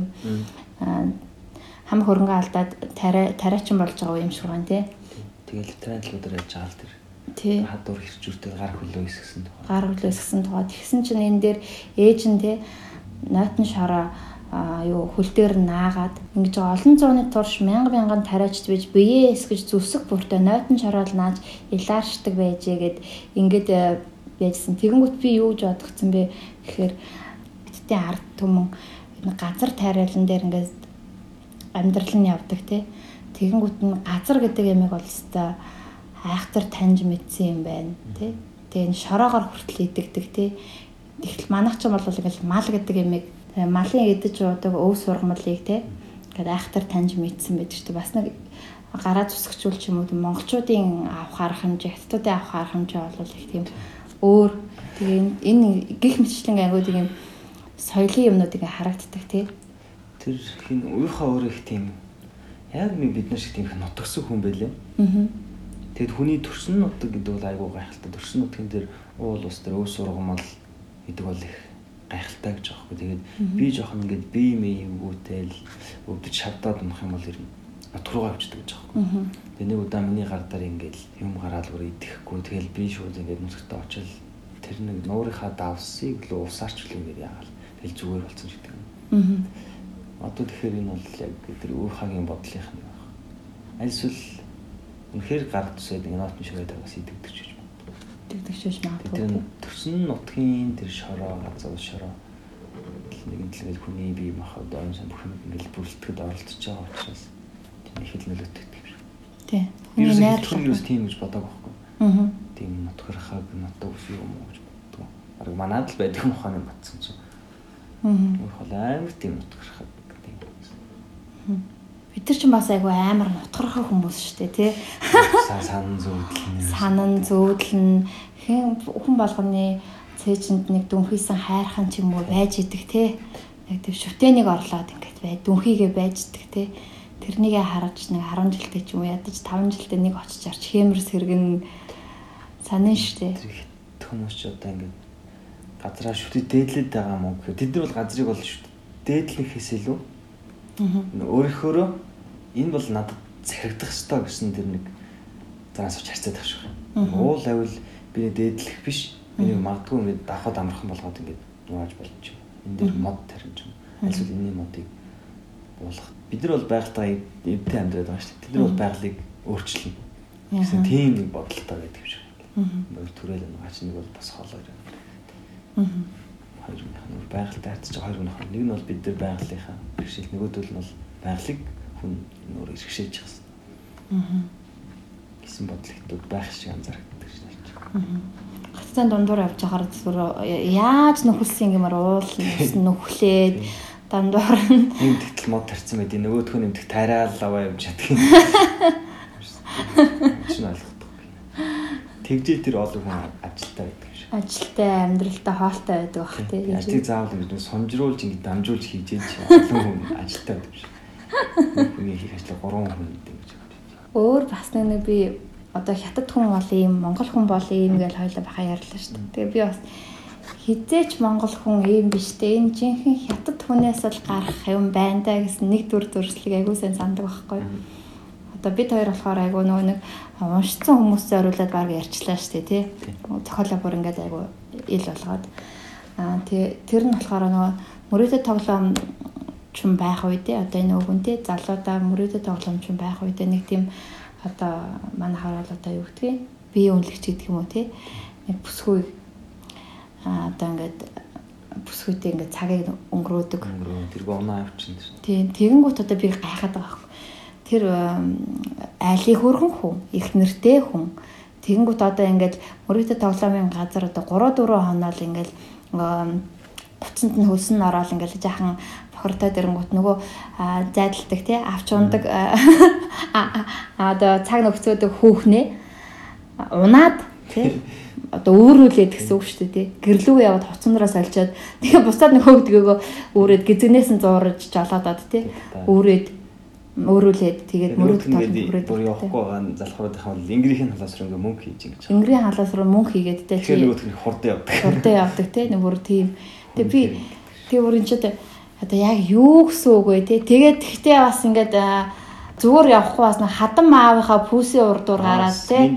хам хөрөнгө алдаад тариа тариачин болж байгаа юм шиг байна тий. Тэгэл трендлуудаар яаж байгаа л тэр. Тий. Хадуур хэрчүүртэй гар хөлөө хэсгсэн тухай. гар хөлөөс гисэн тугаа тэгсэн чинь энэ дээр ээж нь те нойтон шороо а юу хөл дээр наагаад ингэж олон зууны турш мянга мянган тариачд биж биеэ эсгэж зүсэг бүртээ нойтон шороол нааж илааршдаг байжээгээд ингээд э, байжсэн. Тэгэнгүүт би юу гэж бодгцсан бэ гэхээр бидтэй ард түмэн газар тариалан дээр ингээд амьдрал нь явдаг те. Тэгэнгүүт нь газар гэдэг ямиг бол өстой айхтар таньж мэдсэн юм байна тий. Тэгээ энэ шороогоор хүртэл идэгдэг тий. Тэгтэл манайх ч юм бол ингээл мал гэдэг ямиг тэгээ малын идэж уудаг өв сургамлыг тий. Ингээд айхтар таньж мэдсэн байдаг шүү дээ. Бас нэг гараа зүсгчүүл ч юм уу монголчуудын авах арга хэмжээ, хятадуудын авах арга хэмжээ бол их тийм өөр. Тэгээ энэ- гих мэтчлэн ангууд юм соёлын юмнууд ингээ харагддаг тий. Тэр хин уухаа өөрөө их тийм яг нэг бид нар шиг тийм их нутгсан хүн байлээ. Аа. Тэгэд хүний төрсөн нутаг гэдэг бол айгүй гайхалтай. Төрсөн нутгийн дээр уул ус дээр өөс сургамал гэдэг бол их гайхалтай гэж аахгүй. Тэгээд би жоохон ингээд бие мэй өвгүүтэл өвдөж шавдаад унах юм бол ер нь нутг руугаа авчдаг гэж аахгүй. Аа. Тэгээ нэг удаа миний гар дээр ингээд юм гараал бүр идэхгүй. Тэгэл би шууд ингээд нүсгтээ очил тэр нэг нуурынхаа давсыг л усаарч л ингээд яагаал. Тэгэл зүгээр болсон тийм. Аа. Одоо тэгэхээр энэ бол яг тэр уухагийн бодлынх нь байх. Аль эсвэл үнэхээр гар төсөөд ингэ нотон ширээд байгаас идэгдэж гэж байна. Тэгдэгчж Тэр магадгүй. нь төрсөн нутгийн тэр шороо газар шороо нэгэн дэлгэл хүний бие махбод ойн сан бүх юм ингээл бүрэлдэхэд оролцож байгаа учраас тийм их л нөлөөтэй юм шиг. Тий. Хүний Хүний найр найр хүмүүс тийм гэж бодог байхгүй. Аа. Тийм нутгархаг нутаг ус юм уу гэж боддог. Арга манад л байдаг юм ухааны батсан чинь. Аа. Өөр хол амар тийм нутгархаг гэдэг юм. Бид нар ч бас айгүй амар нутгархаа хүмүүс шүү дээ тий. Сан сан зүйдлэн. Санан зөөдлөн хэн хүн болгоны цээжинд нэг дүнхийсэн хайрхан ч юм уу байж идэг тий. Яг тийм шүтэнийг орлоод ингээд бай дүнхийгээ байждаг тий. Тэрнийгээ харж нэг 10 жилтэй ч юм уу ядаж 5 жилтэй нэг очиж арч хэмэр сэргэн санаа шүү дээ. Хүмүүс ч одоо ингээд газраа шүтээ дээдлээд байгаа юм уу гэхээр тэд нар бол газрыг бол шүтээ дээдлэхээс илүү Аа. өөрийнхөөрөө энэ бол надад захирагдах ёстой гэсэн тэр нэг зараас авч харцаад байх шиг. Уул авил би нэг дээдлэх биш. Миний магадгүй ингээд давхад амархан болгоод ингээд нугааж болж юм. Энэ дээр мод тарин ч юм. Альсвал энэний модыг буулгах. Бид нар бол байгальтайгаа эвдээ амьдраад байгаа шүү дээ. Тэд нар бол байгалыг өөрчилнө. Гэсэн тийм нэг бодолтой байдаг юм шиг. Бод түрэл нугаач нэг бол бас хоолой юм. Аа. Хоёр өөр байгальтай байгаа хоёр нь нэг нь бол бид нар байгалийнхаа бэрхшээл нөгөөдөл нь бол байгалыг хүн нөр иргэшээж байгаа юм. Аа. гэсэн ихдүүд байх шиг анзаардаг шнэ. Хацсан дундуур явж байхаар зүгээр яаж нөхөлсөн гэмээр уул нөхлээд дундуур нь Нэг тэгтэл мод тарцсан байд. Нөгөөх нь нэмдэх тариал аваа явж чаддаг. Чинь ойлгохгүй. Тэгжээ тэр олон хүн ажилтаа байдаг. Ажилтай амьдралтай хоолтой байдаг бах тий. Ажлыг заавал ингэ сомжруулж ингэ дамжуулж хийж ээж олон хүн ажилтаа байдаг. Нэг Хүний хийх ажлыг гурван хүн гэдэг гэж байна. Өөр бас нэг би одоо хятад хүн бол ийм монгол хүн бол ийм гэж хоёлаа баха ярьлаа шүү дээ. Тэгээ би бас хизээч монгол хүн ийм биш дээ. Энэ жинхэнэ хятад хүнээс л гарах юм байна да гэсэн нэг дүр төрслийг айгуу сайн сандаг байхгүй. Одоо бид хоёр болохоор айгуу нөгөө нэг уншсан хүмүүсээ оруулаад баг ярьчлаа шүү дээ тий. Зохиолоо бүр ингээд айгуу ил болгоод. Аа тий тэр нь болохоор нөгөө мөрөөдөд тоглоом ч юм байх үедээ одоо энэ өвгөнтэй залуудаа мөрөөдөд тоглоом ч юм байх үедээ нэг тийм одоо манайхаар бол одоо юу гэдгийг бие үнэлэгч гэдэг юм уу тий. Нэг бүсгүй аа одоо ингээд бүсгүйтэй ингээд цагийг өнгөрөөдөг. Өнгөрөө тэргүй унаа авчин тэр. Тийм тэгэнгүүт одоо би гайхаад байгаа. Тэр айлын хөргөн хүн, их нэртэй хүн. Тэгэнгүүт одоо ингээд мөрөдө тоглоомын газар одоо 3 4 хоноо л ингээд буцанд нь хөлсөн ороод ингээд жаахан бохортой дэрэнгүүт нөгөө зайдалдаг тий авч ундаг одоо цаг нөхцөөдөг хүүхнээ. Унаад тий одоо өөрүүлээд гэсэн үг шүү дээ тий гэрлүү яваад хоцноороос олчоод тэгээ бусдад нэг хөөгдгөөгөө өөрөөд гизэгнээс нь зуурж жолоодод тий өөрөөд өөрүүлээд тэгээд мөрөд талд бүрээд бүр явахгүй байгаа залхуураад байгаа бол ингрийн халаас руу ингээ мөнгө хийж ингэж. Ингрийн халаас руу мөнгө хийгээд тий Тэгэхээр нөгөөх нь хурдан явдаг. Хурдан явдаг тий нэг бүр тийм. Тэгээ би тэгээ бүр энэ ч одоо яг юу гэсэн үг вэ тий тэгээд тэгтээ бас ингээд зүгээр явахгүй бас нэг хадам аавынхаа пүүсийн урдуур гараад тий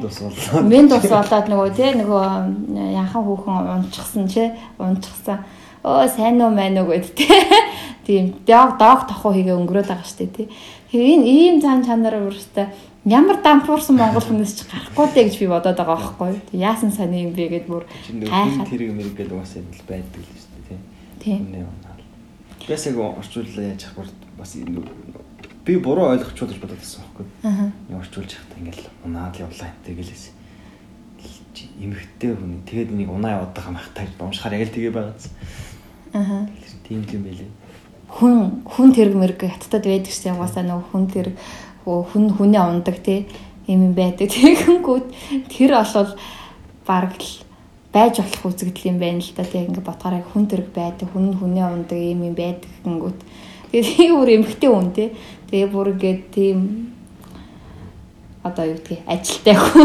мен тус болоод. Нөгөө тий нөгөө янхан хүүхэн унчихсан чи унчихсан. Оо сайн уу мэн уу гэд тий тийм дог дог тохоо хийгээ өнгөрөөд байгаа штэ тий энэ ийм цаан чанар өөрөөсөө ямар дампуурсан монгол хүнээс ч гарахгүй дээ гэж би бодоод байгаа байхгүй яасан сони юм бэ гэд бүр гайхаад тэр юм гээд угаасаа юм байдаг л штэ тий тийм бас яг орчууллаа яаж авах бас би буруу ойлгочихвол гэж бодоод байсан байхгүй. Аа. Орчуулж явахдаа ингээл унаад явлаа тэгэлээс эмхтэй хүн тэгээд нэг унаа яваад байгаа мах таг уушхаар яг л тэгээ байгааз. Аа. Тийм юм байлээ. Хүн хүн тэрэг мэрэг хаттад байдаг шээ угаасаа нөгөө хүн тэрэг хүн хүнээ ундаг те юм байдаг. Тэгэнгүүт тэр олвол бараг л байж болох үзэгдэл юм байна л да. Тэг ингээ бодохоор хүн тэрэг байдаг, хүн хүнээ ундаг юм юм байдаг гингүүт. Тэгээд бүр эмхтэй хүн те Тэгээ бүр ингээд тийм одоо юу гэдгийг ажилтай хүн.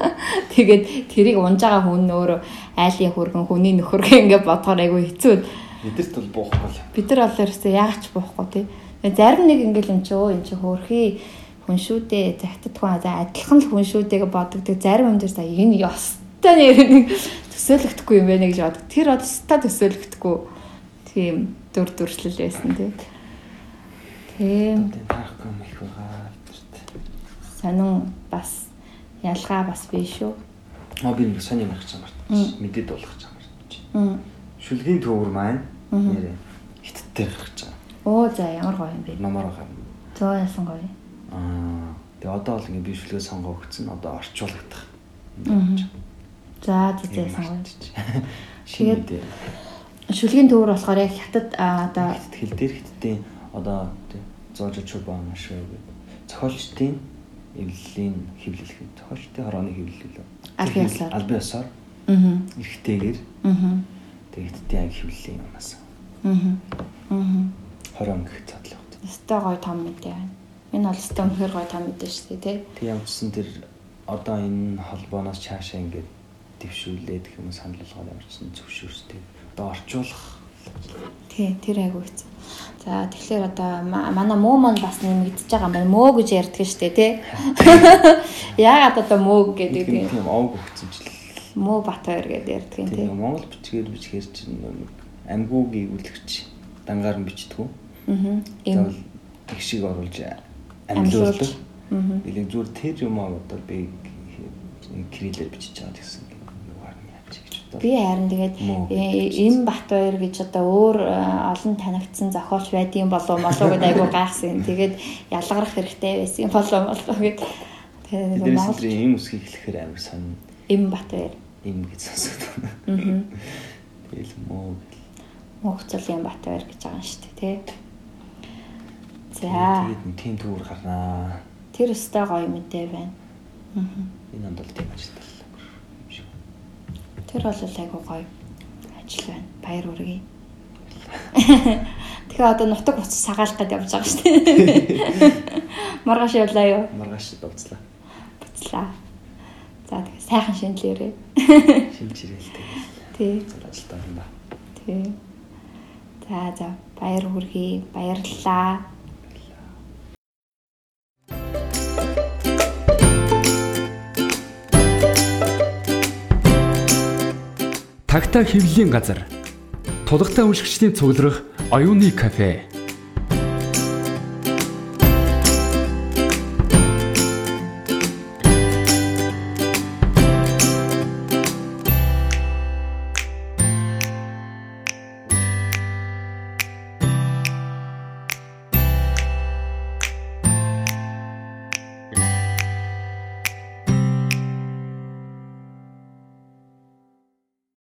Тэгээд тэрийг унж байгаа хүн өөрөө айлын хөргөн хүний нөхөр ингээд бодохоор айгүй хэцүү. Бидэрт бол буухгүй. Бид нар бол ерөөсөө яач буухгүй тий. Зарим нэг ингээл юм чи өө эн чи хөөрхий хүн шүү дээ. Загтад хүн за адилхан л хүн шүү дээ гэж боддог. Зарим юм дээр за энэ ёстой нэг төсөөлөгдөхгүй юм байна гэж боддог. Тэр одоо төсөөлөгдөхгүй тийм дүр дүрслэл байсан тий. Тийм. Таахгүй юм их байгаа. Сонин бас ялгаа бас биш шүү. Аа би нэг байх гэж байна. Мэдээд болох гэж байна. Шүлгийн төвөр маань нэрээ хиттээр гарч байгаа. Оо за ямар гоё юм бэ? Намаар байгаа. Зөө ясан гоё. Аа тэгээ одоо бол ингээ би шүлгээ сонгоо өгсөн. Одоо орчуулагдах. За за ясан гоё. Тэгээд шүлгийн төвөр болохоор яг хятад одоо хэл дээр хиттийн одоо зоож чубаа маш гэдэг. Зохиолчдын эвлэлийн хэвлэлэх. Зохиолчдын хорооны хэвлэл үү? Албан ёсоор. Албан ёсоор. Аа. Эрэгтэйгээр. Аа. Тэгээд хэдийн анги хэвлэлийн юмнаас. Аа. Аа. Хорон гэх задлаа. Өстой гой том мэдээ байна. Энэ бол өстой өнөхөр гой том мэдээ шүү дээ, тий. Тэг ямарчсан тэр одоо энэ холбооноос цаашаа ингээд дэвшүүлээд гэх юм санал болгоод ямарчсан зөвшөөрстэй. Одоо орчуулах Тий, тэр айгу хэцүү. За тэгэхээр одоо манай муу маань бас нэмэгдэж байгаа юм байна. Мөө гэж ярьдаг шүү дээ, тий. Яагаад одоо мөө гэдэг юм. Тийм овг л. Мөө Батбаяр гэдэг ярьдаг юм тий. Монгол бичгээр бичгээр чинь нэг амьгуугийн үлгч дангаар нь бичдэг. Аа. Ийм тэгшиг оруулж амьлуулдаг. Аа. Илэг зүгээр тэр юм аа одоо би кириллээр бичиж байгаа гэсэн Би харин тэгээд эм Батбаяр гэж одоо өөр э, олон танигдсан зохиолч байдгийн болов молоо гэдэг айгу гайхсан. Тэгээд ялгарах хэрэгтэй байсан болов молоо гэд. Тэгээд Монгол эм үсгийг хэлэхээр амар сонь. Эм Батбаяр. Эм гэж сонсоод байна. Аа. Тэгэл мөө. Мөнхцөл эм Батбаяр гэж байгаа юм шүү дээ, тий. За. Тэгээд тийм төвөр гарнаа. Тэр өстой гоё мэдээ байна. Аа. Энэ онд бол тийм ажилтал. Тэр бол айгу гоё ажил байна. Баяр үргээ. Тэгэхээр одоо нутаг уц сагаалах гэдээ явж байгаа шүү дээ. Маргааш явлаа юу? Маргааш дуцлаа. Буцлаа. За тэгээ сайхан шинэлээрээ. Шинжирэл тэгээ. Тий. Ажилтаа юм ба. Тий. За за баяр хүргэе. Баярлалаа. Тагтаа хөвлийн газар. Тулгатай уншигчдийн цугларах оюуны кафе